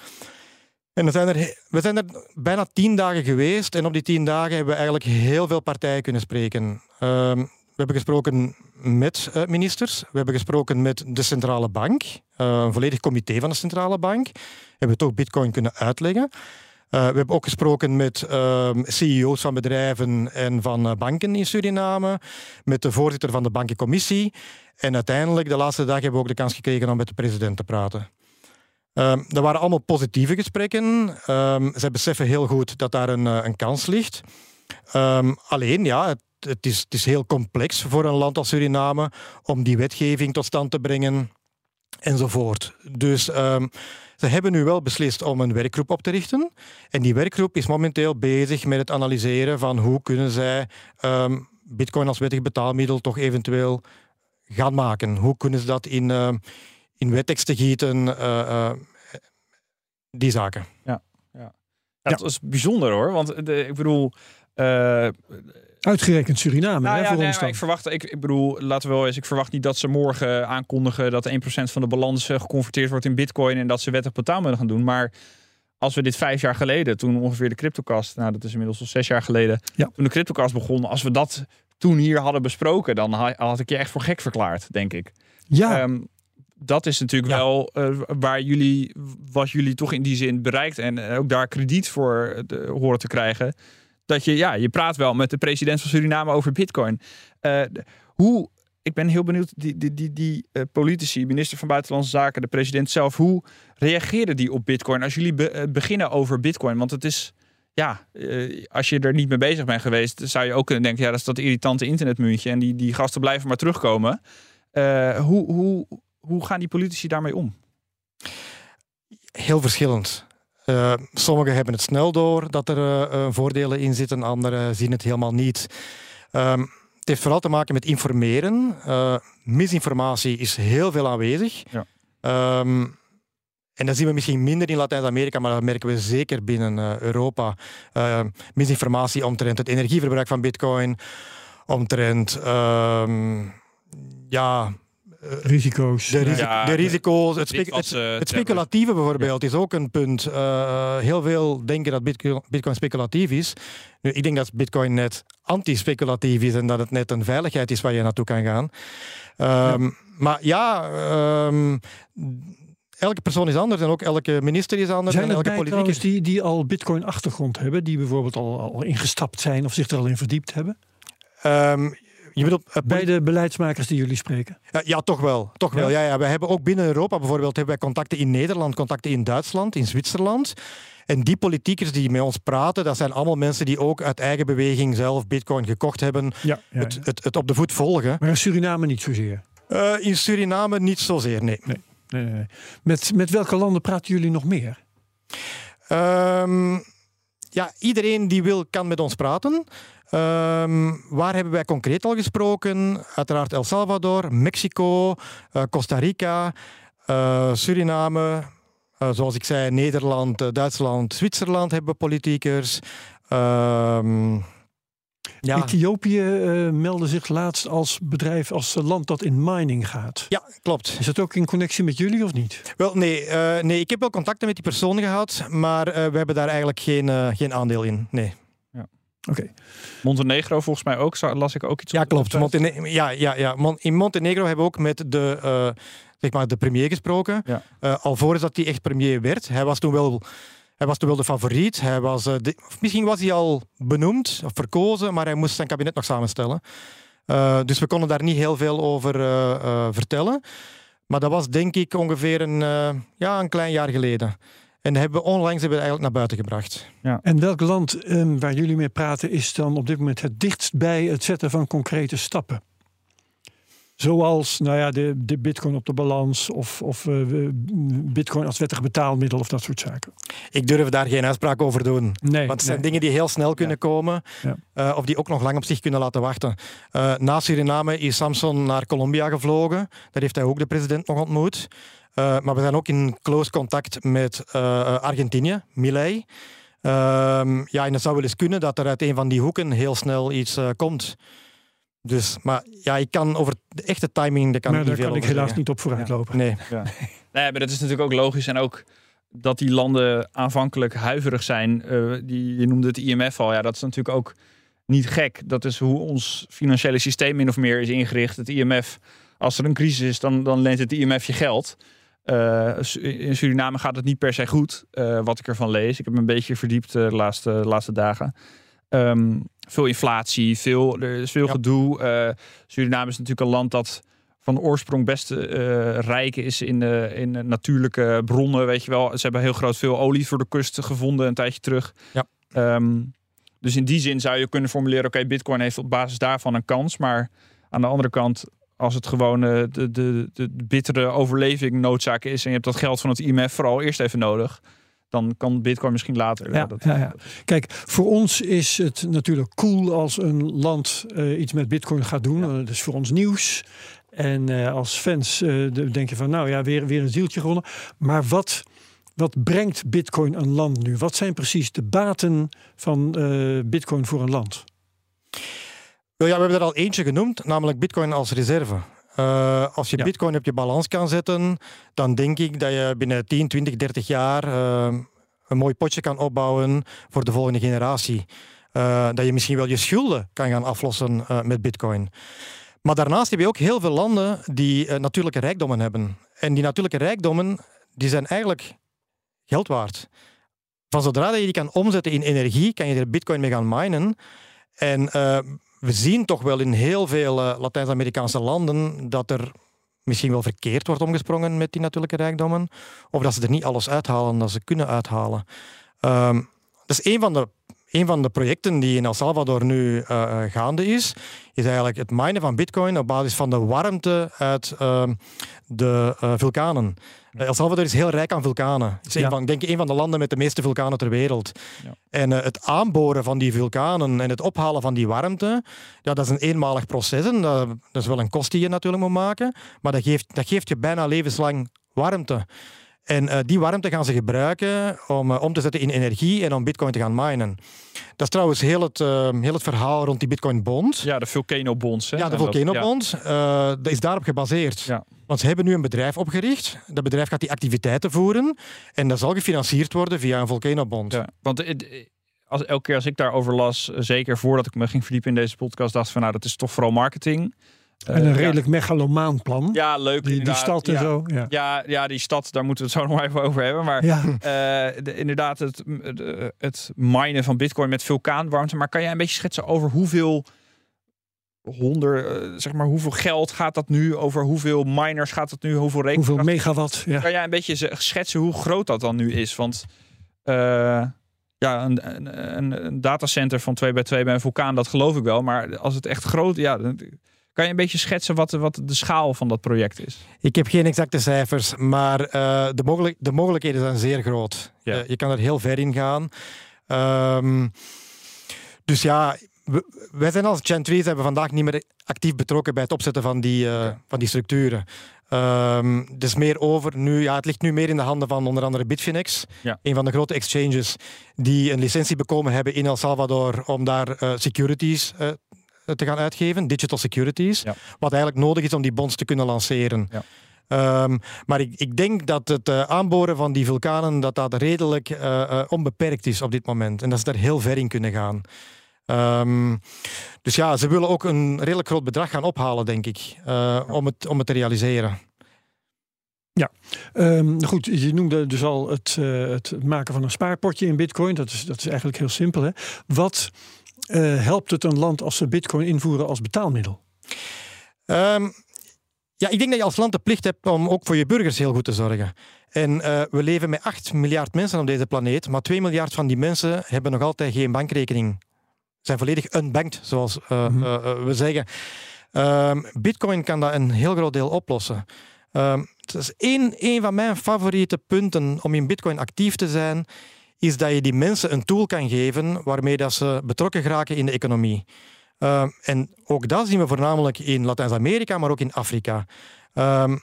En we zijn, er, we zijn er bijna tien dagen geweest. En op die tien dagen hebben we eigenlijk heel veel partijen kunnen spreken. Ehm, we hebben gesproken met ministers. We hebben gesproken met de centrale bank. eh, een volledig comité van de centrale bank. Hebben we toch bitcoin kunnen uitleggen. Eh, we hebben ook gesproken met ehm, CEO's van bedrijven en van eh, banken in Suriname. Met de voorzitter van de bankencommissie. En uiteindelijk, de laatste dag, hebben we ook de kans gekregen om met de president te praten. Ehm dat waren allemaal positieve gesprekken. Ehm zij beseffen heel goed dat daar een, eh, een kans ligt. Ehm, alleen, ja, het, het, is, het is heel complex voor een land als Suriname om die wetgeving tot stand te brengen enzovoort. Dus ehm, ze hebben nu wel beslist om een werkgroep op te richten. En die werkgroep is momenteel bezig met het analyseren van hoe kunnen zij ehm, bitcoin als wettig betaalmiddel toch eventueel gaan maken. Hoe kunnen ze dat in, ehm, in wetteksten gieten, eh, eh, die zaken. Ja, Dat is bijzonder hoor. Want de, ik bedoel. eh, Uitgerekend Suriname, Nou hè, ja, voor nee, ons maar dan. ik verwacht, ik, ik bedoel, laten we wel eens, ik verwacht niet dat ze morgen aankondigen dat 1% van de balans eh, geconverteerd wordt in bitcoin en dat ze wettig betaalmiddelen gaan doen. Maar als we dit vijf jaar geleden, toen ongeveer de CryptoCast, nou dat is inmiddels al zes jaar geleden, Ja. toen de CryptoCast begon, als we dat toen hier hadden besproken, dan ha- had ik je echt voor gek verklaard, denk ik. Ja, Ehm, dat is natuurlijk Ja. wel eh, waar jullie, wat jullie toch in die zin bereikt en eh, ook daar krediet voor eh, de- horen te krijgen. Dat je, ja, je praat wel met de president van Suriname over Bitcoin. Hoe, ik ben heel benieuwd, die, die, die, die politici, minister van Buitenlandse Zaken, de president zelf, hoe reageren die op Bitcoin als jullie be- beginnen over Bitcoin? Want het is, ja, als je er niet mee bezig bent geweest, zou je ook kunnen denken, ja, dat is dat irritante internetmuntje en die, die gasten blijven maar terugkomen. Hoe, hoe, hoe gaan die politici daarmee om? Heel verschillend. Eh, sommigen hebben het snel door dat er eh, eh, voordelen in zitten, anderen zien het helemaal niet. Ehm, het heeft vooral te maken met informeren. Misinformatie is heel veel aanwezig. Ja. Ehm, en dat zien we misschien minder in Latijns-Amerika, maar dat merken we zeker binnen Europa. Eh, misinformatie omtrent het energieverbruik van Bitcoin, omtrent ehm, ja, risico's. de, risi- Ja, de risico's, het, eh, het speculatieve bijvoorbeeld is ook een punt. Eh, heel veel denken dat bitcoin, bitcoin speculatief is. Nu, ik denk dat bitcoin net anti-speculatief is en dat het net een veiligheid is waar je naartoe kan gaan. Ehm, Maar ja, ehm, elke persoon is anders en ook elke minister is anders Zijn en er elke is... die, die al bitcoin-achtergrond hebben, die bijvoorbeeld al, al ingestapt zijn of zich er al in verdiept hebben? Ehm, je bedoelt, eh, Bij de beleidsmakers die jullie spreken? Ja, ja, toch wel. Toch Ja? wel. Ja, ja. Wij hebben ook binnen Europa bijvoorbeeld hebben wij contacten in Nederland, contacten in Duitsland, in Zwitserland. En die politiekers die met ons praten, dat zijn allemaal mensen die ook uit eigen beweging zelf bitcoin gekocht hebben. Ja. Het, het, het op de voet volgen. Maar in Suriname niet zozeer. Eh, in Suriname niet zozeer, nee. Nee, nee, nee. Met, met welke landen praten jullie nog meer? Ehm, ja, iedereen die wil kan met ons praten. Ehm, waar hebben wij concreet al gesproken? Uiteraard El Salvador, Mexico, eh, Costa Rica, eh, Suriname. Eh, zoals ik zei, Nederland, Duitsland, Zwitserland hebben politiekers. Ehm, Ja. Ethiopië uh, meldde zich laatst als bedrijf, als land dat in mining gaat. Ja, klopt. Is dat ook in connectie met jullie of niet? Wel, nee, uh, nee ik heb wel contacten met die persoon gehad, maar uh, we hebben daar eigenlijk geen, geen aandeel in. Nee. Oké. Okay. Montenegro volgens mij ook, las ik ook iets Ja, klopt. Montene ja, ja, ja. in Montenegro hebben we ook met de, zeg maar de premier gesproken. Ja. alvorens dat hij echt premier werd. Hij was toen wel hij was toen wel de favoriet. Hij was, uh, de, misschien was hij al benoemd of verkozen, maar hij moest zijn kabinet nog samenstellen. Dus we konden daar niet heel veel over vertellen. Maar dat was denk ik ongeveer een, ja, een klein jaar geleden. En hebben we onlangs hebben we eigenlijk naar buiten gebracht. Ja. En welk land um, waar jullie mee praten is dan op dit moment het dichtst bij het zetten van concrete stappen? Zoals nou ja, de, de bitcoin op de balans of, of uh, bitcoin als wettig betaalmiddel of dat soort zaken. Ik durf daar geen uitspraak over doen. Nee, want het zijn dingen die heel snel kunnen komen ja. uh, of die ook nog lang op zich kunnen laten wachten. Uh, na Suriname is Samson naar Colombia gevlogen. Daar heeft hij ook de president nog ontmoet. Maar we zijn ook in close contact met Argentinië, Milei. Ehm, ja, en het zou wel eens kunnen dat er uit een van die hoeken heel snel iets komt. Dus, maar ja, ik kan over de echte timing, daar kan maar ik daar kan ik helaas niet op vooruit lopen. Nee. Ja. nee, maar dat is natuurlijk ook logisch. En ook dat die landen aanvankelijk huiverig zijn. Uh, die, je noemde het IMF al. Ja, dat is natuurlijk ook niet gek. Dat is hoe ons financiële systeem min of meer is ingericht. Het IMF, als er een crisis is, dan, dan leent het IMF je geld. Uh, in Suriname gaat het niet per se goed, uh, wat ik ervan lees. Ik heb me een beetje verdiept de laatste, laatste dagen. Um, veel inflatie, veel, er is veel gedoe. Suriname is natuurlijk een land dat van oorsprong best uh, rijk is in, uh, in natuurlijke bronnen, weet je wel. Ze hebben heel groot veel olie voor de kust gevonden een tijdje terug. Ja. Um, dus in die zin zou je kunnen formuleren, oké, okay, bitcoin heeft op basis daarvan een kans. Maar aan de andere kant, als het gewoon de, de, de, de bittere overleving noodzaak is en je hebt dat geld van het IMF vooral eerst even nodig dan kan Bitcoin misschien later. Ja, dat, ja, ja. Kijk, voor ons is het natuurlijk cool als een land uh, iets met Bitcoin gaat doen. Dat is voor ons nieuws. En uh, als fans denk je van, nou ja, weer, weer een zieltje gewonnen. Maar wat, wat brengt Bitcoin een land nu? Wat zijn precies de baten van Bitcoin voor een land? Ja, we hebben er al eentje genoemd, namelijk Bitcoin als reserve. Uh, als je ja. bitcoin op je balans kan zetten, dan denk ik dat je binnen 10, 20, 30 jaar uh, een mooi potje kan opbouwen voor de volgende generatie. Uh, dat je misschien wel je schulden kan gaan aflossen met bitcoin. Maar daarnaast heb je ook heel veel landen die natuurlijke rijkdommen hebben. En die natuurlijke rijkdommen die zijn eigenlijk geld waard. Van zodra je die kan omzetten in energie, kan je er bitcoin mee gaan minen. En we zien toch wel in heel veel uh, Latijns-Amerikaanse landen dat er misschien wel verkeerd wordt omgesprongen met die natuurlijke rijkdommen. Of dat ze er niet alles uithalen dat ze kunnen uithalen. Um, dat is een van de een van de projecten die in El Salvador nu uh, gaande is, is eigenlijk het minen van bitcoin op basis van de warmte uit uh, de uh, vulkanen. El Salvador is heel rijk aan vulkanen. Het is ja. een van, denk ik een van de landen met de meeste vulkanen ter wereld. Ja. En het aanboren van die vulkanen en het ophalen van die warmte, ja, dat is een eenmalig proces. En dat, dat is wel een kost die je natuurlijk moet maken, maar dat geeft, dat geeft je bijna levenslang warmte. En uh, die warmte gaan ze gebruiken om uh, om te zetten in energie en om bitcoin te gaan minen. Dat is trouwens heel het, uh, heel het verhaal rond die bitcoin bond. Ja, de Volcano bonds. Hè? Ja, de Volcano bond. Ja. dat is daarop gebaseerd. Ja. Want ze hebben nu een bedrijf opgericht. Dat bedrijf gaat die activiteiten voeren. En dat zal gefinancierd worden via een Volcano bond. Ja, want als, elke keer als ik daarover las, zeker voordat ik me ging verdiepen in deze podcast, dacht van nou, dat is toch vooral marketing. En een redelijk ja. megalomaan plan. Ja, leuk. Die, die stad en ja. zo. Ja. ja. Ja, die stad, daar moeten we het zo nog even over hebben. Maar ja. uh, de, inderdaad, het, het minen van bitcoin met vulkaanwarmte. Maar kan jij een beetje schetsen over hoeveel honderd, uh, zeg maar, hoeveel geld gaat dat nu? Over hoeveel miners gaat dat nu? Hoeveel rekenkracht? Hoeveel megawatt? Ja. Kan jij een beetje schetsen hoe groot dat dan nu is? Want uh, ja, een, een, een, datacenter van 2 bij 2 bij een vulkaan, dat geloof ik wel. Maar als het echt groot, ja, kan je een beetje schetsen wat, wat de schaal van dat project is? Ik heb geen exacte cijfers, maar uh, de, mogelijk, de mogelijkheden zijn zeer groot. Ja. Uh, je kan er heel ver in gaan. Um, dus ja, wij zijn als Chantries hebben vandaag niet meer actief betrokken bij het opzetten van die, uh, van die structuren. Um, dus meer over nu, ja, het ligt nu meer in de handen van onder andere Bitfinex, Ja. een van de grote exchanges die een licentie bekomen hebben in El Salvador om daar eh, securities eh, te gaan uitgeven, digital securities, Ja. wat eigenlijk nodig is om die bonds te kunnen lanceren. Ja. Ehm, maar ik, ik denk dat het eh, aanboren van die vulkanen dat dat redelijk eh, eh, onbeperkt is op dit moment en dat ze daar heel ver in kunnen gaan. Ehm, dus ja, ze willen ook een redelijk groot bedrag gaan ophalen, denk ik, eh, om, het, om het te realiseren. Ehm, goed, je noemde dus al het, eh, het maken van een spaarpotje in bitcoin. Dat is, dat is eigenlijk heel simpel. Hè? Wat eh, helpt het een land als ze bitcoin invoeren als betaalmiddel? Ehm, ja, ik denk dat je als land de plicht hebt om ook voor je burgers heel goed te zorgen. En eh, we leven met 8 miljard mensen op deze planeet, maar 2 miljard van die mensen hebben nog altijd geen bankrekening. Zijn volledig unbanked, zoals eh, Mhm. we zeggen. Ehm, Bitcoin kan dat een heel groot deel oplossen. Ehm, het is één, één van mijn favoriete punten om in Bitcoin actief te zijn, is dat je die mensen een tool kan geven waarmee dat ze betrokken geraken in de economie. Ehm, en ook dat zien we voornamelijk in Latijns-Amerika, maar ook in Afrika. Ehm,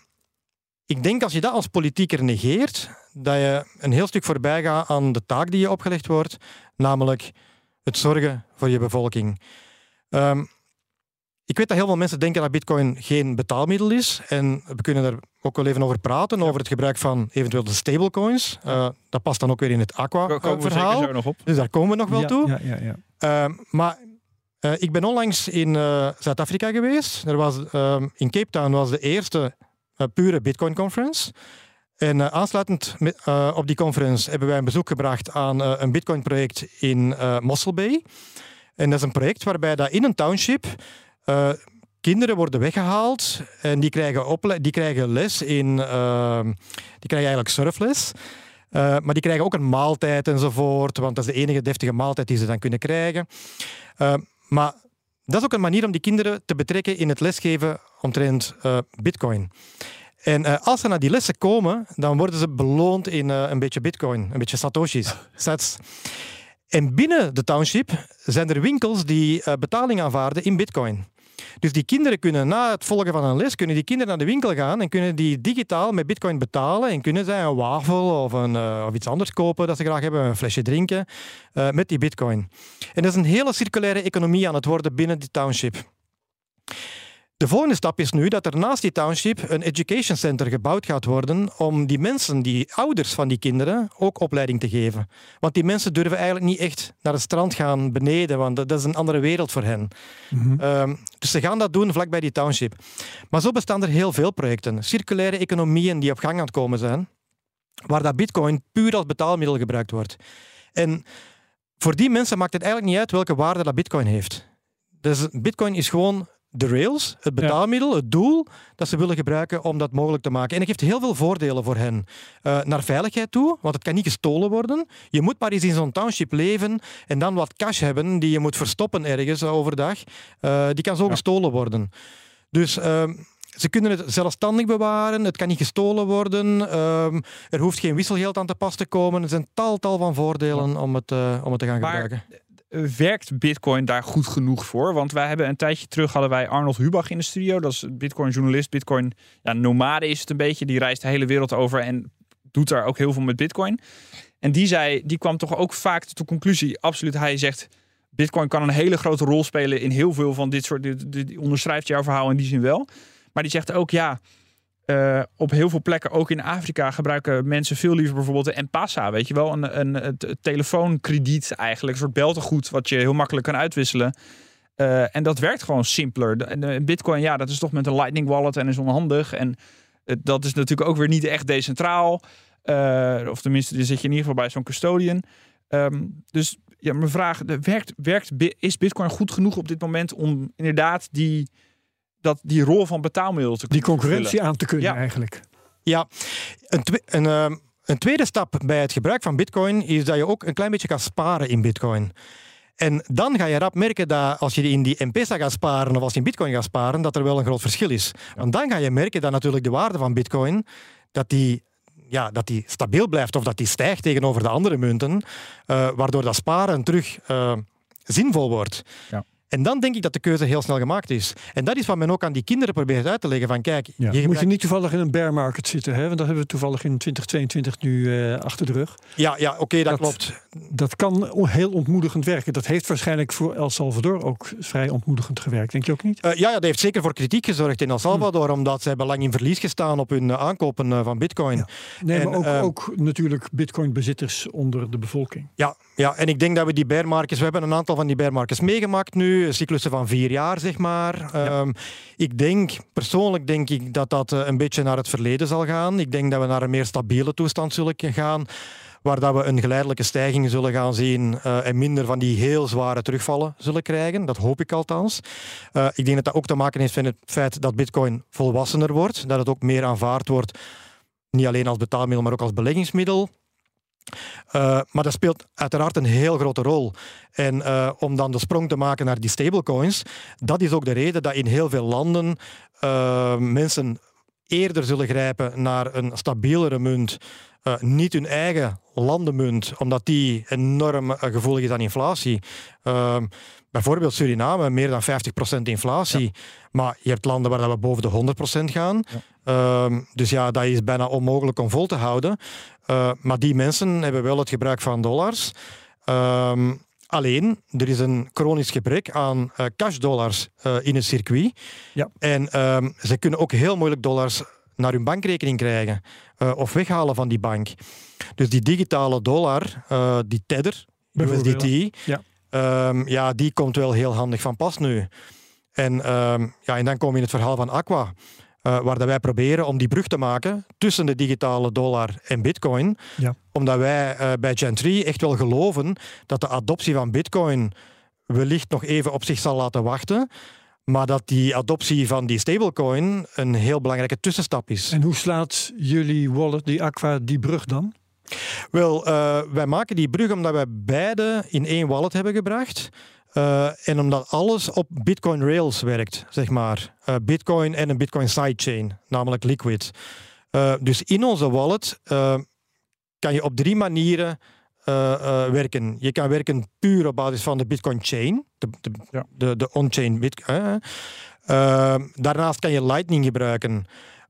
ik denk als je dat als politieker negeert, dat je een heel stuk voorbij gaat aan de taak die je opgelegd wordt, namelijk het zorgen voor je bevolking. Ehm, ik weet dat heel veel mensen denken dat Bitcoin geen betaalmiddel is. En we kunnen er ook wel even over praten, over het gebruik van eventueel de stablecoins. Eh, dat past dan ook weer in het Daar Aqua-verhaal. op. Dus daar komen we nog wel ja, toe. Ja, ja, ja. Ehm, maar eh, ik ben onlangs in eh, Zuid-Afrika geweest. Er was, ehm, in Cape Town was de eerste eh, pure Bitcoin conference. En eh, aansluitend met, eh, op die conference hebben wij een bezoek gebracht aan eh, een Bitcoin project in eh Mossel Bay. En dat is een project waarbij dat in een township eh, kinderen worden weggehaald en die krijgen, ople- die krijgen les in, ehm, die krijgen eigenlijk surfles. Eh, maar die krijgen ook een maaltijd enzovoort, want dat is de enige deftige maaltijd die ze dan kunnen krijgen. Eh, maar dat is ook een manier om die kinderen te betrekken in het lesgeven omtrent eh, bitcoin. En eh, als ze naar die lessen komen, dan worden ze beloond in eh, een beetje bitcoin, een beetje satoshis, sats. En binnen de township zijn er winkels die eh, betaling aanvaarden in bitcoin. Dus die kinderen kunnen na het volgen van een les, kunnen die kinderen naar de winkel gaan en kunnen die digitaal met bitcoin betalen en kunnen zij een wafel of, een, eh, of iets anders kopen dat ze graag hebben, een flesje drinken, eh, met die bitcoin. En dat is een hele circulaire economie aan het worden binnen die township. De volgende stap is nu dat er naast die township een education center gebouwd gaat worden om die mensen, die ouders van die kinderen, ook opleiding te geven. Want die mensen durven eigenlijk niet echt naar het strand gaan beneden, want dat is een andere wereld voor hen. Mhm. Ehm, dus ze gaan dat doen vlakbij die township. Maar zo bestaan er heel veel projecten, circulaire economieën die op gang aan het komen zijn, waar dat bitcoin puur als betaalmiddel gebruikt wordt. En voor die mensen maakt het eigenlijk niet uit welke waarde dat bitcoin heeft. Dus bitcoin is gewoon de rails, het betaalmiddel, het doel dat ze willen gebruiken om dat mogelijk te maken. En het geeft heel veel voordelen voor hen. Eh, naar veiligheid toe, want het kan niet gestolen worden. Je moet maar eens in zo'n township leven en dan wat cash hebben die je moet verstoppen ergens overdag. Eh, die kan zo Ja. gestolen worden. Dus ehm, ze kunnen het zelfstandig bewaren, het kan niet gestolen worden, ehm, er hoeft geen wisselgeld aan te pas te komen. Er zijn tal, tal van voordelen om, het, eh, om het te gaan Maar- gebruiken. Werkt Bitcoin daar goed genoeg voor? Want wij hebben een tijdje terug hadden wij Arnold Hubach in de studio. Dat is een Bitcoin-journalist. Bitcoin ja, nomade is het een beetje. Die reist de hele wereld over en doet daar ook heel veel met Bitcoin. En die zei, die kwam toch ook vaak tot de conclusie. Absoluut, hij zegt. Bitcoin kan een hele grote rol spelen in heel veel van dit soort. Die onderschrijft jouw verhaal in die zin wel. Maar die zegt ook ja. Eh, op heel veel plekken, ook in Afrika, gebruiken mensen veel liever bijvoorbeeld de M-Passa. Weet je wel, een, een, het telefoonkrediet eigenlijk. Een soort beltegoed wat je heel makkelijk kan uitwisselen. Eh, en dat werkt gewoon simpeler. De Bitcoin, ja, dat is toch met een Lightning Wallet en is onhandig. En eh, dat is natuurlijk ook weer niet echt decentraal. Eh, of tenminste, dan zit je in ieder geval bij zo'n custodian. Ehm, dus ja, mijn vraag, werkt, werkt, is Bitcoin goed genoeg op dit moment om inderdaad die, dat, die rol van betaalmiddel te Die kunnen concurrentie vervullen? aan te kunnen Ja. eigenlijk. Ja, een, een, ehm, een tweede stap bij het gebruik van Bitcoin is dat je ook een klein beetje kan sparen in Bitcoin. En dan ga je rap merken dat als je in die M-Pesa gaat sparen of als je in Bitcoin gaat sparen, dat er wel een groot verschil is. Want dan ga je merken dat natuurlijk de waarde van Bitcoin, dat die, ja, dat die stabiel blijft of dat die stijgt tegenover de andere munten, eh, waardoor dat sparen terug eh, zinvol wordt. Ja. En dan denk ik dat de keuze heel snel gemaakt is. En dat is wat men ook aan die kinderen probeert uit te leggen. Van kijk, Ja, je moet je niet toevallig in een bear market zitten, hè? want dat hebben we toevallig in 2022 nu eh, achter de rug. ja, ja oké, dat, Dat- klopt. Dat kan heel ontmoedigend werken. Dat heeft waarschijnlijk voor El Salvador ook vrij ontmoedigend gewerkt, denk je ook niet? Eh, ja, ja, dat heeft zeker voor kritiek gezorgd in El Salvador, omdat ze hebben lang in verlies gestaan op hun eh, aankopen van bitcoin. Ja. Nee, En, maar ook, ehm, ook natuurlijk bitcoin-bezitters onder de bevolking. Ja, ja, en ik denk dat we die bear markets, we hebben een aantal van die bear markets meegemaakt nu, cyclussen van vier jaar zeg maar. Ehm, ik denk, persoonlijk denk ik dat dat eh, een beetje naar het verleden zal gaan. Ik denk dat we naar een meer stabiele toestand zullen gaan, waar dat we een geleidelijke stijging zullen gaan zien eh, en minder van die heel zware terugvallen zullen krijgen. Dat hoop ik althans. Eh, ik denk dat dat ook te maken heeft met het feit dat bitcoin volwassener wordt, dat het ook meer aanvaard wordt, niet alleen als betaalmiddel, maar ook als beleggingsmiddel. Uh, maar dat speelt uiteraard een heel grote rol. En uh, om dan de sprong te maken naar die stablecoins, dat is ook de reden dat in heel veel landen uh, mensen eerder zullen grijpen naar een stabielere munt. niet hun eigen landenmunt, omdat die enorm gevoelig is aan inflatie. Ehm, bijvoorbeeld Suriname, meer dan 50% inflatie. Ja. Maar je hebt landen waar we boven de 100% gaan. Ja. Um, dus ja, dat is bijna onmogelijk om vol te houden. Uh, maar die mensen hebben wel het gebruik van dollars. Um, alleen, er is een chronisch gebrek aan uh, cashdollars uh, in het circuit. Ja. En um, ze kunnen ook heel moeilijk dollars naar hun bankrekening krijgen of weghalen van die bank. Dus die digitale dollar, die Tether, USDT, ja. Um, ja, die komt wel heel handig van pas nu. En, um, ja, en dan kom je in het verhaal van Aqua. Uh, waar dat wij proberen om die brug te maken tussen de digitale dollar en bitcoin. Ja. Omdat wij uh, bij Gen3 echt wel geloven dat de adoptie van bitcoin wellicht nog even op zich zal laten wachten. Maar dat die adoptie van die stablecoin een heel belangrijke tussenstap is. En hoe slaat jullie wallet, die Aqua, die brug dan? Wel, uh, wij maken die brug omdat wij beide in één wallet hebben gebracht. Uh, en omdat alles op Bitcoin Rails werkt, zeg maar. Uh, Bitcoin en een Bitcoin sidechain, namelijk Liquid. Dus in onze wallet kan je op drie manieren werken. Je kan werken puur op basis van de Bitcoin chain, de, de, ja. de, de on-chain Bitcoin. daarnaast kan je Lightning gebruiken.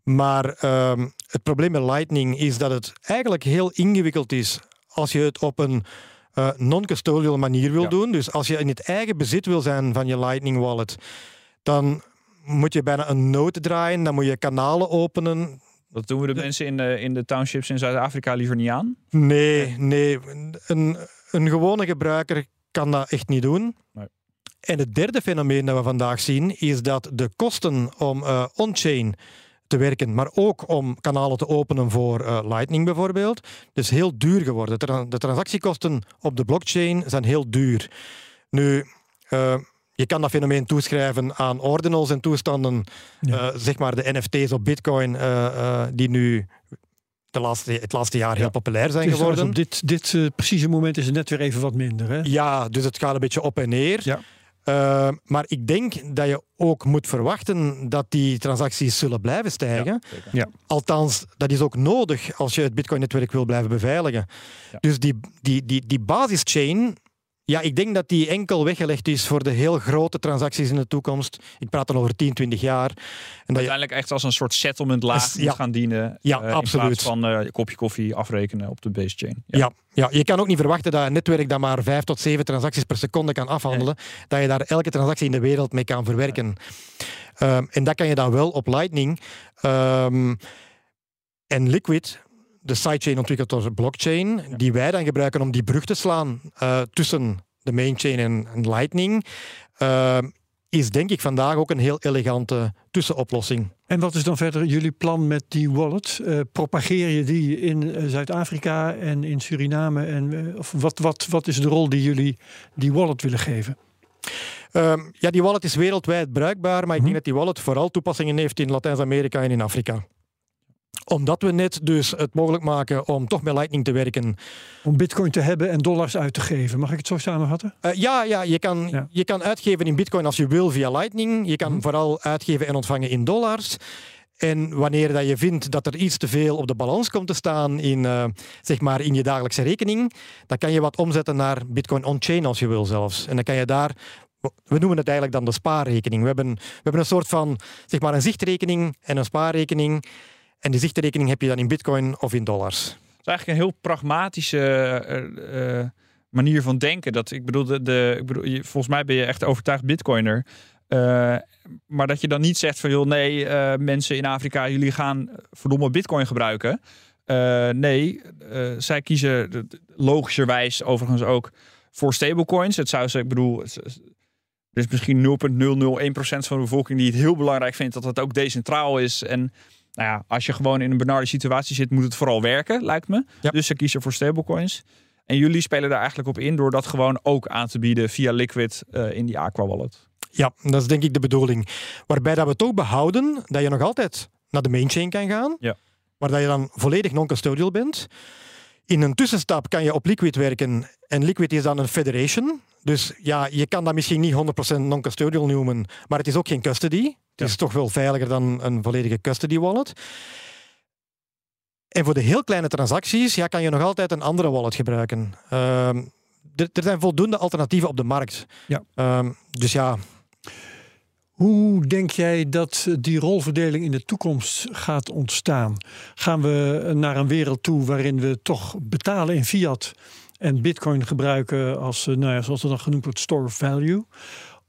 Maar um, het probleem met Lightning is dat het eigenlijk heel ingewikkeld is als je het op een uh, non-custodial manier wil ja. doen. Dus als je in het eigen bezit wil zijn van je Lightning wallet, dan moet je bijna een node draaien, dan moet je kanalen openen. Dat doen we de, de mensen in de, in de townships in Zuid-Afrika liever niet aan? Nee, nee. Een, een gewone gebruiker kan dat echt niet doen. Nee. En het derde fenomeen dat we vandaag zien, is dat de kosten om uh, on-chain te werken, maar ook om kanalen te openen voor uh, Lightning bijvoorbeeld. Dus heel duur geworden. De transactiekosten op de blockchain zijn heel duur. Nu, uh, je kan dat fenomeen toeschrijven aan ordinals en toestanden, ja. uh, zeg maar de NFT's op Bitcoin, die nu de laatste, het laatste jaar heel ja. populair zijn geworden. Op dit, dit precieze moment is het net weer even wat minder. Hè? Ja, dus het gaat een beetje op en neer. Ja. Uh, maar ik denk dat je ook moet verwachten dat die transacties zullen blijven stijgen. Ja, ja. Althans, dat is ook nodig als je het Bitcoin-netwerk wil blijven beveiligen. Ja. Dus die, die, die, die basischain, ja, ik denk dat die enkel weggelegd is voor de heel grote transacties in de toekomst. Ik praat dan over 10, 20 jaar. En dat Uiteindelijk echt als een soort settlement laag ja. moet gaan dienen. Ja, uh, absoluut. In plaats van uh, een kopje koffie afrekenen op de base chain. Ja. ja. Ja, je kan ook niet verwachten dat een netwerk dat maar vijf tot zeven transacties per seconde kan afhandelen, nee. dat je daar elke transactie in de wereld mee kan verwerken. Nee. Um, en dat kan je dan wel op Lightning. Um, en Liquid, de sidechain ontwikkeld door blockchain, ja. die wij dan gebruiken om die brug te slaan uh, tussen de mainchain en, en Lightning, uh, is denk ik vandaag ook een heel elegante tussenoplossing. En wat is dan verder jullie plan met die wallet? Uh, propageer je die in Zuid-Afrika en in Suriname? En, of wat, wat, wat is de rol die jullie die wallet willen geven? Um, ja, die wallet is wereldwijd bruikbaar, maar ik denk dat die wallet vooral toepassingen heeft in Latijns-Amerika en in Afrika omdat we net dus het mogelijk maken om toch met Lightning te werken. Om bitcoin te hebben en dollars uit te geven. Mag ik het zo samenvatten? Uh, ja, ja, je kan, ja. je kan uitgeven in bitcoin als je wil via Lightning. Je kan hm. vooral uitgeven en ontvangen in dollars. En wanneer dat je vindt dat er iets te veel op de balans komt te staan in, uh, zeg maar in je dagelijkse rekening, dan kan je wat omzetten naar Bitcoin on-chain als je wil zelfs. En dan kan je daar we noemen het eigenlijk dan de spaarrekening. We hebben, we hebben een soort van zeg maar een zichtrekening en een spaarrekening. En die zichtrekening heb je dan in bitcoin of in dollars. Het is eigenlijk een heel pragmatische uh, uh, manier van denken. Dat, ik bedoel, de, ik bedoel volgens mij ben je echt overtuigd bitcoiner. Uh, maar dat je dan niet zegt van joh, nee, mensen in Afrika, jullie gaan verdomme bitcoin gebruiken. nee, zij kiezen logischerwijs overigens ook voor stablecoins. Het zou ze, ik bedoel, er is misschien 0,001% van de bevolking die het heel belangrijk vindt dat het ook decentraal is. En nou ja, als je gewoon in een benarde situatie zit, moet het vooral werken, lijkt me. Dus ze kiezen voor stablecoins. En jullie spelen daar eigenlijk op in door dat gewoon ook aan te bieden via Liquid uh, in die Aqua Wallet. Ja, dat is denk ik de bedoeling. Waarbij dat we toch behouden dat je nog altijd naar de mainchain kan gaan. Ja. Waar dat je dan volledig non-custodial bent. In een tussenstap kan je op Liquid werken. En Liquid is dan een federation. Dus ja, je kan dat misschien niet 100% non-custodial noemen, maar het is ook geen custody. Het is toch wel veiliger dan een volledige custody wallet. En voor de heel kleine transacties ja, kan je nog altijd een andere wallet gebruiken. Ehm, er, er, zijn voldoende alternatieven op de markt. Ja. Ehm, dus ja. Hoe denk jij dat die rolverdeling in de toekomst gaat ontstaan? Gaan we naar een wereld toe waarin we toch betalen in fiat en bitcoin gebruiken als, eh, nou ja, zoals het dan genoemd wordt, store of value?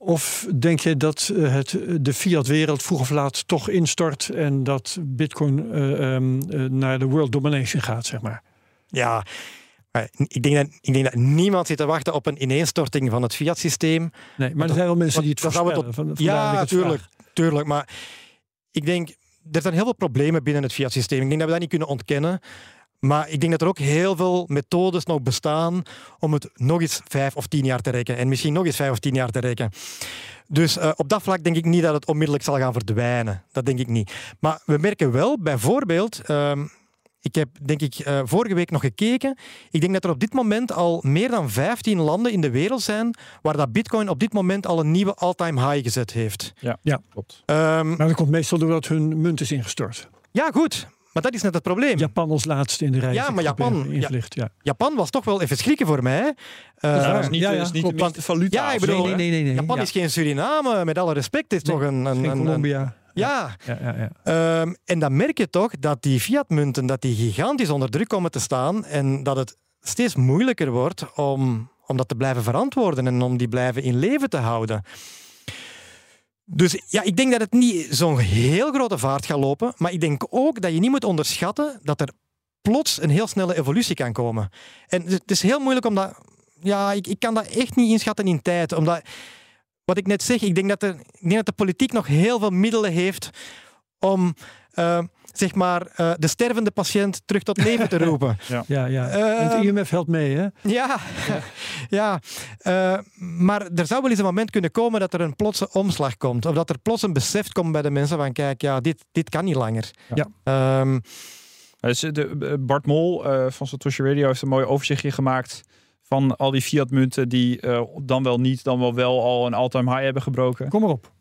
Of denk je dat eh, het, de fiat-wereld vroeg of laat toch instort en dat bitcoin uh, um, naar de world domination gaat, zeg maar? Ja, ik denk, dat, ik denk dat niemand zit te wachten op een ineenstorting van het fiat-systeem. Nee, maar er zijn wel mensen die het voorspellen. Tot, ja, tuurlijk, tuurlijk. Maar ik denk, er zijn heel veel problemen binnen het fiat-systeem. Ik denk dat we dat niet kunnen ontkennen. Maar ik denk dat er ook heel veel methodes nog bestaan om het nog eens vijf of tien jaar te rekken. En misschien nog eens vijf of tien jaar te rekken. Dus uh, op dat vlak denk ik niet dat het onmiddellijk zal gaan verdwijnen. Dat denk ik niet. Maar we merken wel, bijvoorbeeld, uh, ik heb denk ik uh, vorige week nog gekeken. Ik denk dat er op dit moment al meer dan 15 landen in de wereld zijn waar dat Bitcoin op dit moment al een nieuwe all-time high gezet heeft. Ja, ja klopt. Um, maar dat komt meestal doordat hun munt is ingestort. Ja, goed. Maar dat is net het probleem. Japan als laatste in de rij. Ja, maar Japan, ingelicht, ja. Japan was toch wel even schrikken voor mij. Uh, dat is niet, ja, ja, is niet, niet de valuta. Ja, ik bedoel, nee, nee, nee, nee, Japan is geen Suriname, met alle respect. Het is toch een... een, een Colombia. Ja, ja, ja, ja. Um, en dan merk je toch dat die fiatmunten dat die gigantisch onder druk komen te staan en dat het steeds moeilijker wordt om, om dat te blijven verantwoorden en om die blijven in leven te houden. Dus ja, ik denk dat het niet zo'n heel grote vaart gaat lopen. Maar ik denk ook dat je niet moet onderschatten dat er plots een heel snelle evolutie kan komen. En het is heel moeilijk om dat. Ja, ik, ik kan dat echt niet inschatten in tijd. Omdat, wat ik net zeg, ik denk dat, er, ik denk dat de politiek nog heel veel middelen heeft om. Uh, zeg maar, uh, de stervende patiënt terug tot leven te roepen. ja, ja. ja. Uh, het IMF helpt mee, hè? Ja, ja. Uh, maar er zou wel eens een moment kunnen komen dat er een plotse omslag komt. Of dat er plots een besef komt bij de mensen van, kijk, ja, dit, dit kan niet langer. Ja. Um, dus de, Bart Mol van Satoshi Radio heeft een mooi overzichtje gemaakt van al die fiat-munten die dan wel niet, dan wel wel al een all-time high hebben gebroken. Kom maar op.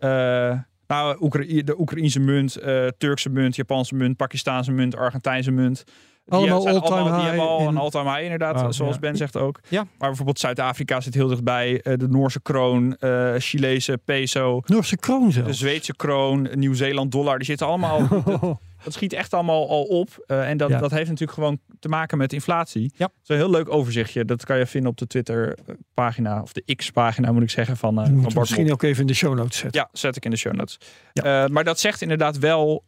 Nou, Oekra de Oekraïnse munt, uh, Turkse munt, Japanse munt, Pakistaanse munt, Argentijnse munt. Allemaal die, all-time high. Die hebben al een all-time high, inderdaad. Oh, zoals ja. Ben zegt ook. Ja. Maar bijvoorbeeld Zuid-Afrika zit heel dichtbij. Uh, de Noorse kroon, uh, Chilese peso. Noorse kroon zelfs. De Zweedse kroon, Nieuw-Zeeland dollar. Die zitten allemaal... dat schiet echt allemaal al op. Uh, en dat, ja. dat heeft natuurlijk gewoon te maken met inflatie. Ja. Dat is een heel leuk overzichtje. Dat kan je vinden op de Twitter-pagina, of de X-pagina moet ik zeggen. Van, uh, van Bart misschien ook even in de show notes zetten. Ja, zet ik in de show notes. Ja. Uh, maar dat zegt inderdaad wel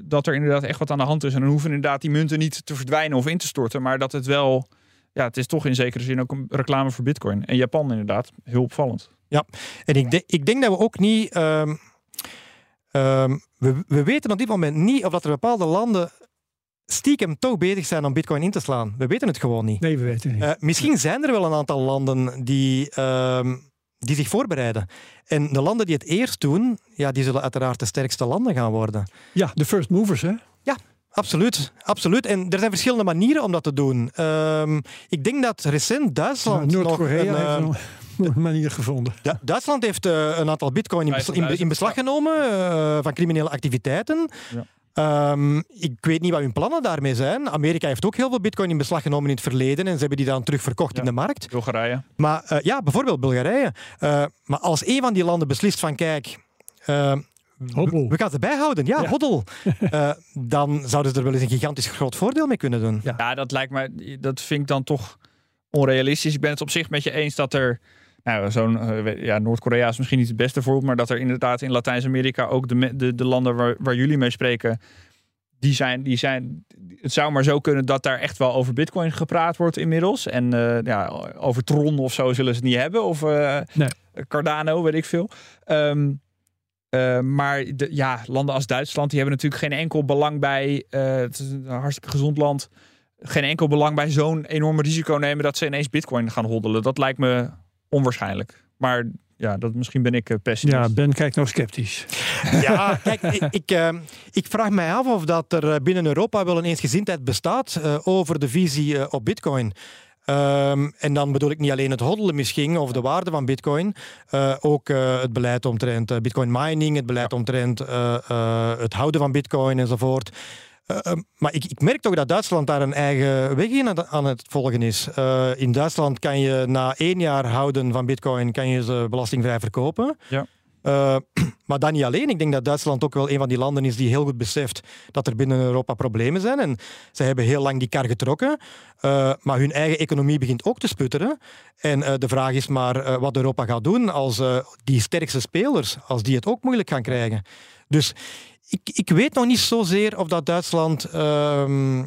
dat er inderdaad echt wat aan de hand is. En dan hoeven inderdaad die munten niet te verdwijnen of in te storten. Maar dat het wel, ja, het is toch in zekere zin ook een reclame voor Bitcoin. En Japan inderdaad, heel opvallend. Ja, en ik, de, ik denk dat we ook niet... Um... Um, we, we, weten op dit moment niet of dat er bepaalde landen stiekem toch bezig zijn om bitcoin in te slaan. We weten het gewoon niet. Nee, we weten het niet. Uh, misschien zijn er wel een aantal landen die, uh, die zich voorbereiden. En de landen die het eerst doen, ja, die zullen uiteraard de sterkste landen gaan worden. Ja, de first movers, hè? Ja, Absoluut, absoluut. En er zijn verschillende manieren om dat te doen. Um, ik denk dat recent Duitsland. Ja, Noord-Korea heeft een manier gevonden. Ja, Duitsland heeft uh, een aantal bitcoin in, bes in, in beslag genomen uh, van criminele activiteiten. Ja. Ehm, ik weet niet wat hun plannen daarmee zijn. Amerika heeft ook heel veel bitcoin in beslag genomen in het verleden en ze hebben die dan terug verkocht Ja. in de markt. Bulgarije. Maar eh, ja, bijvoorbeeld Bulgarije. Eh, maar als een van die landen beslist van kijk, eh, we gaan ze bijhouden, ja, Ja. hoddel. Eh, dan zouden ze er wel eens een gigantisch groot voordeel mee kunnen doen. Ja. Ja, dat lijkt me, dat vind ik dan toch onrealistisch. Ik ben het op zich met je eens dat er, nou, zo'n, eh, ja, Noord-Korea is misschien niet het beste voorbeeld, maar dat er inderdaad in Latijns-Amerika ook de, de, de landen waar, waar jullie mee spreken, die zijn, die zijn, het zou maar zo kunnen dat daar echt wel over Bitcoin gepraat wordt inmiddels. En eh, ja, over Tron of zo zullen ze het niet hebben, of eh, Nee. Cardano, weet ik veel. Ehm, eh, maar de, ja, landen als Duitsland, die hebben natuurlijk geen enkel belang bij. het is een hartstikke gezond land. Geen enkel belang bij zo'n enorme risico nemen dat ze ineens Bitcoin gaan hoddelen. Dat lijkt me onwaarschijnlijk. Maar ja, dat, misschien ben ik eh, pessimist. Ja, Ben kijkt nou sceptisch. Ja, kijk, ik, ik, eh, ik vraag mij af of dat er eh, binnen Europa wel een eensgezindheid bestaat eh, over de visie eh, op bitcoin. Ehm, en dan bedoel ik niet alleen het hoddelen misschien of de waarde van bitcoin, eh, ook eh, het beleid omtrent eh, bitcoin mining, het beleid omtrent eh, eh, het houden van bitcoin enzovoort. Eh, eh, maar ik, ik merk toch dat Duitsland daar een eigen weg in aan- aan het volgen is. Eh, in Duitsland kan je na één jaar houden van bitcoin kan je ze belastingvrij verkopen. Ja. Eh, maar dan niet alleen. Ik denk dat Duitsland ook wel een van die landen is die heel goed beseft dat er binnen Europa problemen zijn. En ze hebben heel lang die kar getrokken. Maar hun eigen economie begint ook te sputteren. En de vraag is maar wat Europa gaat doen als die sterkste spelers, als die het ook moeilijk gaan krijgen. Dus ik, ik weet nog niet zozeer of dat Duitsland ehm,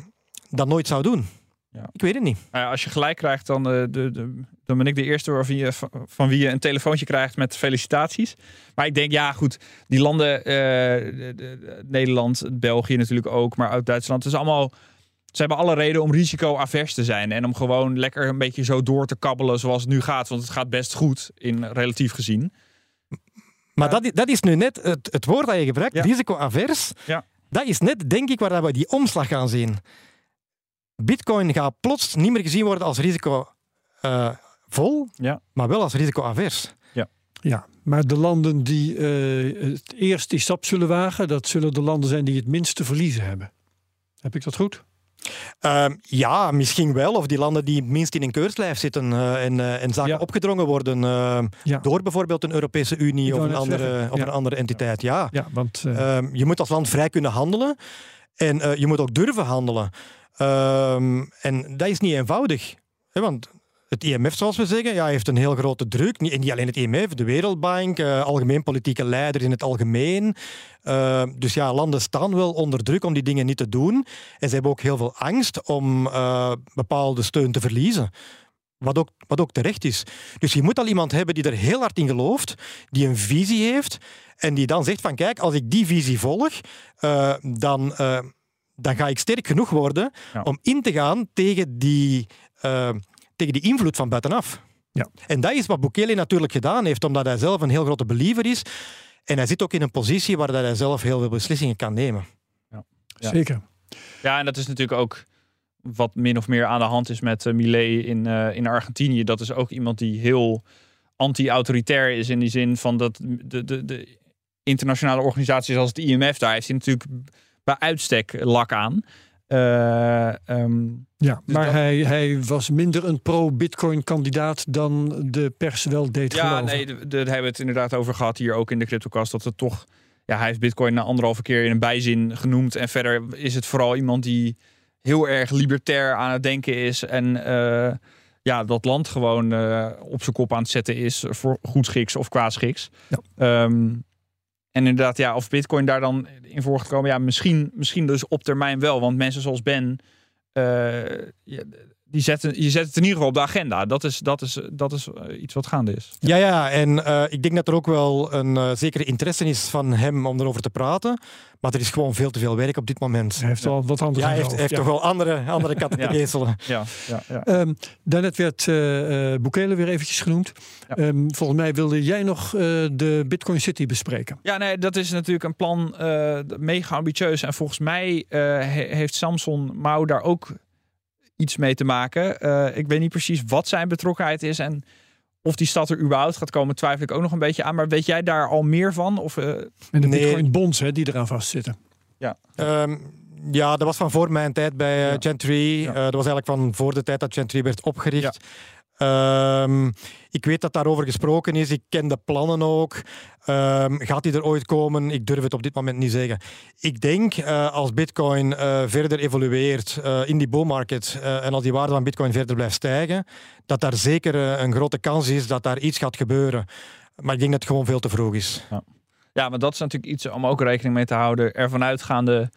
dat nooit zou doen. Ja. Ik weet het niet. Nou ja, als je gelijk krijgt, dan, eh, de, de, dan ben ik de eerste waarvan je, van, van wie je een telefoontje krijgt met felicitaties. Maar ik denk, ja goed, die landen, eh, de- de- Nederland, België natuurlijk ook, maar ook Duitsland, het is allemaal... Ze hebben alle reden om risico-avers te zijn. En om gewoon lekker een beetje zo door te kabbelen zoals het nu gaat. Want het gaat best goed, in relatief gezien. Maar Ja. dat, is, dat is nu net het, het woord dat je gebruikt, Ja. risicoavers. Ja. Dat is net, denk ik, waar dat we die omslag gaan zien. Bitcoin gaat plots niet meer gezien worden als risicovol, Ja. maar wel als risicoavers. Ja, maar de landen die eh, het eerst die stap zullen wagen, dat zullen de landen zijn die het minste verliezen hebben. Heb ik dat goed? Ehm, ja, misschien wel. Of die landen die het minst in een keurslijf zitten eh, en, en zaken Ja. opgedrongen worden eh, Ja. door bijvoorbeeld een Europese Unie of een, andere, of ja. een andere entiteit. Ja. Ja, want eh, Ehm, je moet als land vrij kunnen handelen en je moet ook durven handelen. Ehm, en dat is niet eenvoudig. Hè, want het IMF, zoals we zeggen, ja, heeft een heel grote druk. Niet, en niet alleen het IMF, de Wereldbank, eh, algemeen politieke leiders in het algemeen. Ehm, dus ja, landen staan wel onder druk om die dingen niet te doen. En ze hebben ook heel veel angst om eh, bepaalde steun te verliezen. Wat ook, wat ook terecht is. Dus je moet al iemand hebben die er heel hard in gelooft, die een visie heeft en die dan zegt van kijk, als ik die visie volg, eh, dan, eh, dan ga ik sterk genoeg worden Ja. om in te gaan tegen die, eh, tegen die invloed van buitenaf. Ja. En dat is wat Bukele natuurlijk gedaan heeft, omdat hij zelf een heel grote believer is. En hij zit ook in een positie waar dat hij zelf heel veel beslissingen kan nemen. Ja. zeker. Ja, en dat is natuurlijk ook wat min of meer aan de hand is met uh, Milei in, eh, in Argentinië. Dat is ook iemand die heel anti-autoritair is in die zin van dat de, de, de internationale organisaties als het IMF, daar heeft hij natuurlijk bij uitstek lak aan. Eh, ehm, Ja, Dus maar dat- hij, hij was minder een pro-Bitcoin-kandidaat dan de pers wel deed ja, geloven. nee, de- de- daar hebben we het inderdaad over gehad hier ook in de CryptoCast. Dat het toch, ja, hij heeft Bitcoin na anderhalve keer in een bijzin genoemd. En verder is het vooral iemand die heel erg libertair aan het denken is. En eh, ja, dat land gewoon eh, op zijn kop aan het zetten is voor goedschiks of kwaadschiks. Ja. Ehm, en inderdaad, ja, of Bitcoin daar dan in voor gaat komen, ja, misschien, misschien dus op termijn wel. Want mensen zoals Ben, eh, die zetten, je zet het in ieder geval op de agenda. Dat is, dat is, dat is eh, iets wat gaande is. Ja, ja, en eh, ik denk dat er ook wel een eh, zekere interesse is van hem om erover te praten. Maar er is gewoon veel te veel werk op dit moment. Hij heeft wel wat anders Ja, hij heeft, toch wel andere, andere katten Ja. te gezelen. Ja, ja, ja. ja. Ehm, daarnet werd eh eh Bukele weer eventjes genoemd. Ja. Ehm, volgens mij wilde jij nog eh, de Bitcoin City bespreken. Ja, nee, dat is natuurlijk een plan eh, mega ambitieus. En volgens mij eh, he- heeft Samson Mao daar ook iets mee te maken. Eh, ik weet niet precies wat zijn betrokkenheid is en of die stad er überhaupt gaat komen, twijfel ik ook nog een beetje aan. Maar weet jij daar al meer van? Of, eh, En de Nee. Bitcoin bonds hè, die eraan vastzitten. Ja. Ehm, ja, dat was van voor mijn tijd bij uh, Ja. Gentry. Ja. Eh, dat was eigenlijk van voor de tijd dat Gentry werd opgericht. Ehm, ik weet dat daarover gesproken is. Ik ken de plannen ook. Ehm, gaat die er ooit komen? Ik durf het op dit moment niet zeggen. Ik denk eh, als Bitcoin eh, verder evolueert eh, in die bull market en als die waarde van Bitcoin verder blijft stijgen, dat daar zeker een grote kans is dat daar iets gaat gebeuren. Maar ik denk dat het gewoon veel te vroeg is. Ja, maar dat is natuurlijk iets om ook rekening mee te houden. Ervan uitgaande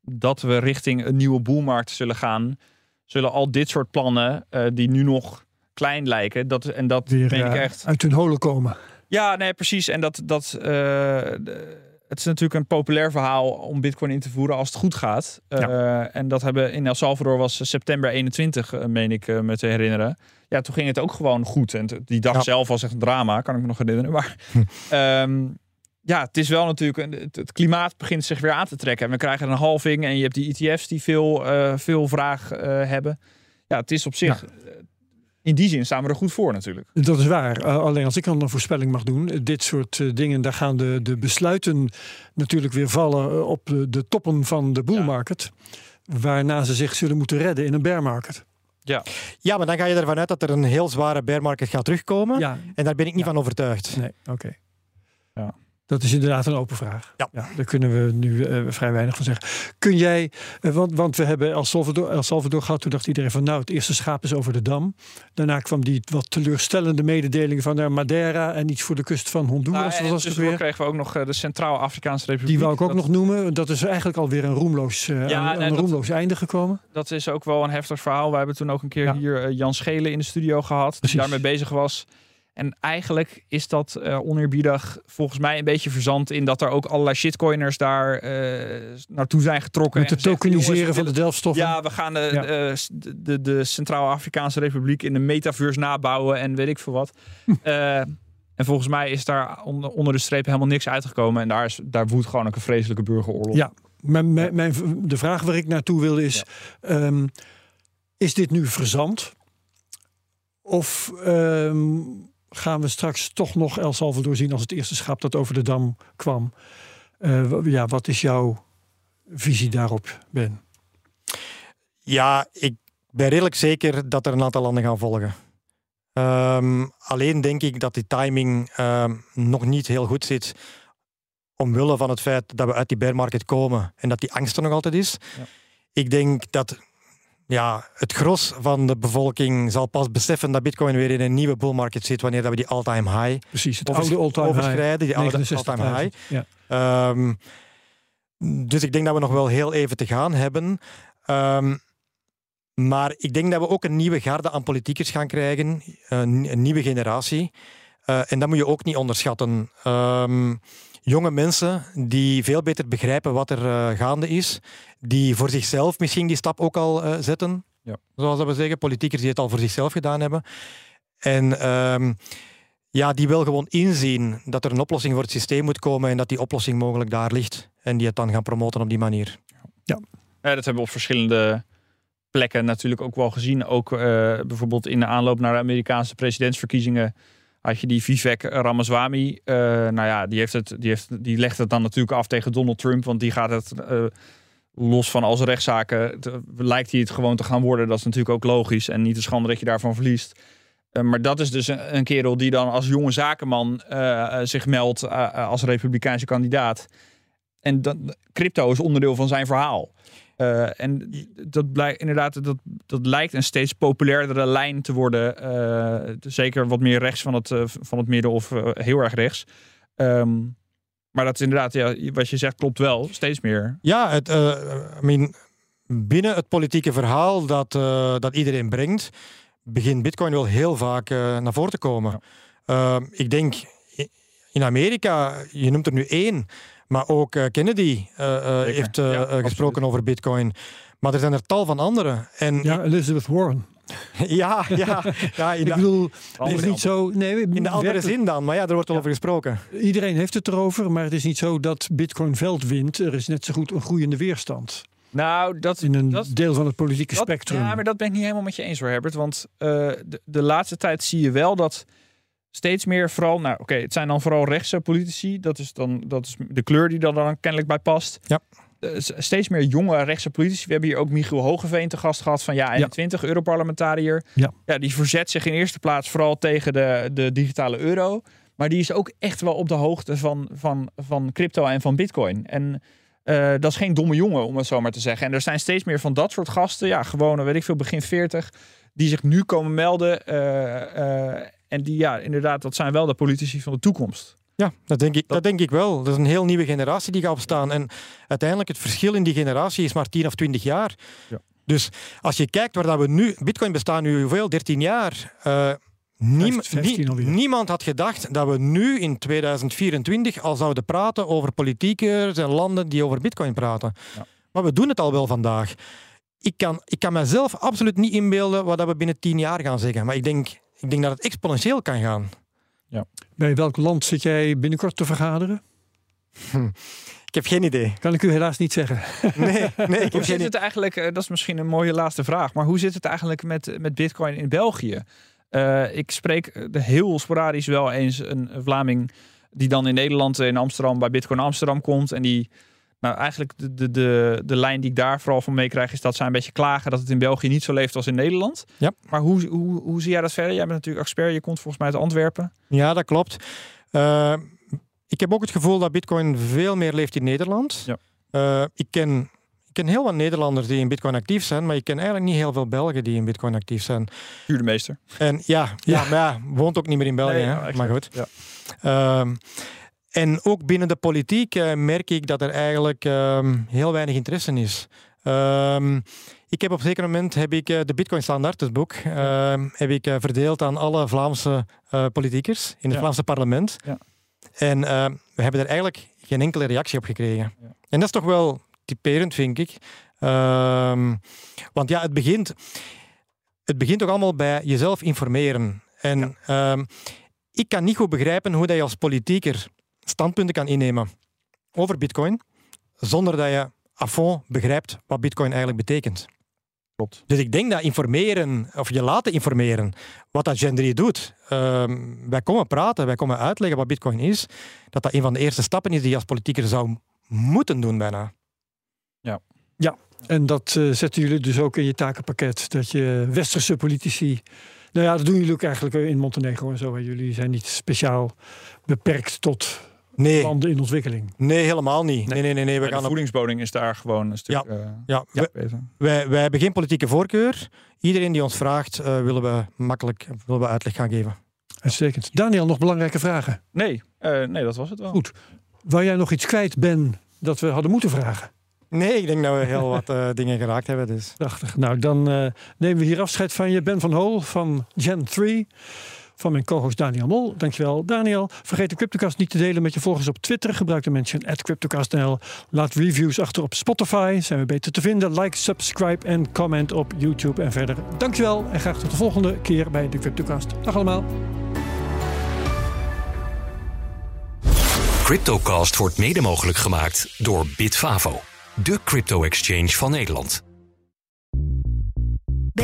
dat we richting een nieuwe boelmarkt zullen gaan, zullen al dit soort plannen, die nu nog klein lijken, dat, en dat Weer ik eh, echt. uit hun holen komen. Ja, nee, precies. En dat, dat eh, de- het is natuurlijk een populair verhaal om Bitcoin in te voeren als het goed gaat. Eh, en dat hebben in El Salvador was september 21, eh, meen ik me te herinneren. Ja, toen ging het ook gewoon goed. En die dag Ja. zelf was echt een drama, kan ik me nog herinneren. Maar Hm. ehm, ja, het is wel natuurlijk. een- Het, het klimaat begint zich weer aan te trekken. En we krijgen een halving. En je hebt die ETF's die veel, veel vraag hebben. Ja, het is op zich. In die zin staan we er goed voor natuurlijk. Dat is waar. Uh, alleen als ik dan een voorspelling mag doen, dit soort uh, dingen, daar gaan de, de besluiten natuurlijk weer vallen uh, op de, de, toppen van de bull market. Ja. Waarna ze zich zullen moeten redden in een bear market. Ja. ja, maar dan ga je ervan uit dat er een heel zware bear market gaat terugkomen. Ja. En daar ben ik niet ja. van overtuigd. Nee, oké. Okay. Ja. Dat is inderdaad een open vraag. Ja. ja daar kunnen we nu uh, vrij weinig van zeggen. Kun jij, uh, want, want we hebben El Salvador, El Salvador gehad, toen dacht iedereen van nou, het eerste schaap is over de dam. Daarna kwam die wat teleurstellende mededeling van uh, Madeira en iets voor de kust van Honduras. Nou, dat was dus het weer. kregen we ook nog de Centraal-Afrikaanse Republiek. Die wou ik ook dat, nog noemen. Dat is eigenlijk alweer een roemloos, ja, aan, nee, een dat, roemloos einde gekomen. Dat is ook wel een heftig verhaal. We hebben toen ook een keer ja. hier Jan Schelen in de studio gehad, die daarmee bezig was. En eigenlijk is dat uh, oneerbiedig volgens mij een beetje verzand in dat er ook allerlei shitcoiners daar uh, naartoe zijn getrokken. Met het tokeniseren jongens, van de delfstoffen. Ja, we gaan de, ja. de, de, de Centraal-Afrikaanse Republiek in de metaverse nabouwen en weet ik veel wat. uh, en volgens mij is daar onder, onder, de streep helemaal niks uitgekomen. En daar, is, daar woedt gewoon ook een vreselijke burgeroorlog. Ja, mijn, mijn, mijn, de vraag waar ik naartoe wil is... Ja. Um, is dit nu verzand? Of... Um, gaan we straks toch nog El Salvador zien als het eerste schap dat over de dam kwam. Uh, ja, wat is jouw visie daarop, Ben? Ja, ik ben redelijk zeker dat er een aantal landen gaan volgen. Um, alleen denk ik dat die timing um, nog niet heel goed zit. Omwille van het feit dat we uit die bear market komen en dat die angst er nog altijd is. Ja. Ik denk dat ja, het gros van de bevolking zal pas beseffen dat Bitcoin weer in een nieuwe bull market zit wanneer dat we die all-time high Precies, het oude all-time high. overschrijden, die oude all-time high. Ja. Um, dus ik denk dat we nog wel heel even te gaan hebben. Um, maar ik denk dat we ook een nieuwe garde aan politiekers gaan krijgen, een, een nieuwe generatie. Uh, en dat moet je ook niet onderschatten. Um, jonge mensen die veel beter begrijpen wat er uh, gaande is, die voor zichzelf misschien die stap ook al uh, zetten. Ja. Zoals dat we zeggen, politiekers die het al voor zichzelf gedaan hebben. En um, ja, die wil gewoon inzien dat er een oplossing voor het systeem moet komen en dat die oplossing mogelijk daar ligt. En die het dan gaan promoten op die manier. Ja, ja dat hebben we op verschillende plekken natuurlijk ook wel gezien. Ook uh, bijvoorbeeld in de aanloop naar de Amerikaanse presidentsverkiezingen had je die Vivek Ramaswamy. Uh, nou ja, die, heeft het, die, heeft, die legt het dan natuurlijk af tegen Donald Trump. Want die gaat het uh, los van als rechtszaken. Te, lijkt hij het gewoon te gaan worden. Dat is natuurlijk ook logisch. En niet de schande dat je daarvan verliest. Uh, maar dat is dus een, kerel die dan als jonge zakenman zich meldt als republikeinse kandidaat. En dan, crypto is onderdeel van zijn verhaal. Uh, en dat blijkt inderdaad, dat, dat lijkt een steeds populairdere lijn te worden. Uh, zeker wat meer rechts van het, uh, van het midden of heel erg rechts. Um, maar dat is inderdaad, ja, wat je zegt, klopt wel. Steeds meer. Ja, het, I mean, binnen het politieke verhaal dat, dat iedereen brengt, begint Bitcoin wel heel vaak naar voren te komen. Ja. ik denk in Amerika, je noemt er nu één. Maar ook uh, Kennedy uh, uh, heeft ja, gesproken over Bitcoin. Maar er zijn er tal van anderen. En ja, Elizabeth Warren. ja, ja, ja. ik bedoel, het is niet zo. Nee, in de andere zin dan, maar ja, er wordt wel ja. over gesproken. Iedereen heeft het erover, maar het is niet zo dat Bitcoin veld wint. Er is net zo goed een groeiende weerstand. Nou, dat in een dat, deel van het politieke dat, spectrum. Ja, maar dat ben ik niet helemaal met je eens hoor, Herbert. Want de, de laatste tijd zie je wel dat steeds meer vooral, nou oké, okay, het zijn dan vooral rechtse politici. Dat is dan dat is de kleur die dan, dan kennelijk bij past. Ja. eh, steeds meer jonge rechtse politici. We hebben hier ook Michiel Hogeveen te gast gehad van ja 21 Europarlementariër. Ja. ja, die verzet zich in eerste plaats vooral tegen de, de digitale euro. Maar die is ook echt wel op de hoogte van, van, van crypto en van bitcoin. En eh, dat is geen domme jongen, om het zo maar te zeggen. En er zijn steeds meer van dat soort gasten, ja, gewoon, weet ik veel, begin 40, die zich nu komen melden. eh, en die, ja, inderdaad, dat zijn wel de politici van de toekomst. Ja, dat denk, ik, dat... denk ik wel. Dat is een heel nieuwe generatie die gaat opstaan. En uiteindelijk, het verschil in die generatie is maar 10 of 20 jaar. Ja. Dus als je kijkt waar dat we nu... Bitcoin bestaat nu hoeveel? 13 jaar. Eh, niem- 15 nie- alweer. niemand had gedacht dat we nu in 2024 al zouden praten over politiekers en landen die over bitcoin praten. Ja. Maar we doen het al wel vandaag. Ik kan, ik kan mezelf absoluut niet inbeelden wat dat we binnen 10 jaar gaan zeggen. Maar ik denk, ik denk dat het exponentieel kan gaan. Bij welk land zit jij binnenkort te vergaderen? Ik heb geen idee. Kan ik u helaas niet zeggen. Nee, nee ik Hoe heb geen zit idee. het eigenlijk, eh, dat is misschien een mooie laatste vraag, maar hoe zit het eigenlijk met, met Bitcoin in België? Eh, ik spreek eh, heel sporadisch wel eens een Vlaming die dan in Nederland, in Amsterdam, bij Bitcoin Amsterdam komt. En die, nou eigenlijk de, de, de, de lijn die ik daar vooral van meekrijg, is dat zij een beetje klagen dat het in België niet zo leeft als in Nederland. Ja. Maar hoe, hoe, hoe zie jij dat verder? Jij bent natuurlijk expert, je komt volgens mij uit Antwerpen. Ja, dat klopt. Eh, ik heb ook het gevoel dat Bitcoin veel meer leeft in Nederland. Ja. Eh, ik, ken, ik ken heel wat Nederlanders die in Bitcoin actief zijn, maar ik ken eigenlijk niet heel veel Belgen die in Bitcoin actief zijn. Puur de meester. En ja, ja. maar ja, woont ook niet meer in België, Nee, hè? ja, exact. maar goed. Ja. Ehm, en ook binnen de politiek eh, merk ik dat er eigenlijk ehm, heel weinig interesse is. Ehm, ik heb op een zeker moment heb ik, eh, de Bitcoin Standaard, het boek, ehm, heb ik eh, verdeeld aan alle Vlaamse politiekers in het Ja. Vlaamse parlement. Ja. En we hebben er eigenlijk geen enkele reactie op gekregen. Ja. En dat is toch wel typerend, vind ik. Want ja, het begint, het begint toch allemaal bij jezelf informeren. En ik kan niet goed begrijpen hoe dat je als politieker standpunten kan innemen over bitcoin, zonder dat je à fond begrijpt wat bitcoin eigenlijk betekent. Klopt. Dus ik denk dat informeren, of je laten informeren, wat dat Gen 3 doet. Ehm, wij komen praten, wij komen uitleggen wat bitcoin is, dat dat een van de eerste stappen is die je als politieker zou moeten doen bijna. En dat eh, zetten jullie dus ook in je takenpakket. Dat je westerse politici. Nou ja, dat doen jullie ook eigenlijk in Montenegro en zo. hè. Jullie zijn niet speciaal beperkt tot Nee, landen in ontwikkeling. nee helemaal niet. Nee, nee, nee. nee. We de gaan op, voedingsboding is daar gewoon een stuk eh, ja, we- beter. wij, wij hebben geen politieke voorkeur. Iedereen die ons vraagt, eh, willen we makkelijk willen we uitleg gaan geven. Uitstekend. Daniel, nog belangrijke vragen. Nee, eh, nee, dat was het wel. Goed. Waar jij nog iets kwijt bent dat we hadden moeten vragen. Nee, ik denk dat we heel wat eh, dingen geraakt hebben. Dus. Prachtig. Nou, dan eh, nemen we hier afscheid van je. Ben van Hol van Gen 3. Van mijn co-host Daniel Mol. Dankjewel, Daniel. Vergeet de Cryptocast niet te delen met je volgers op Twitter. Gebruik de mention CryptocastNL. Laat reviews achter op Spotify. Zijn we beter te vinden. Like, subscribe en comment op YouTube en verder. Dankjewel en graag tot de volgende keer bij de Cryptocast. Dag allemaal. Cryptocast wordt mede mogelijk gemaakt door Bitfavo, de crypto-exchange van Nederland.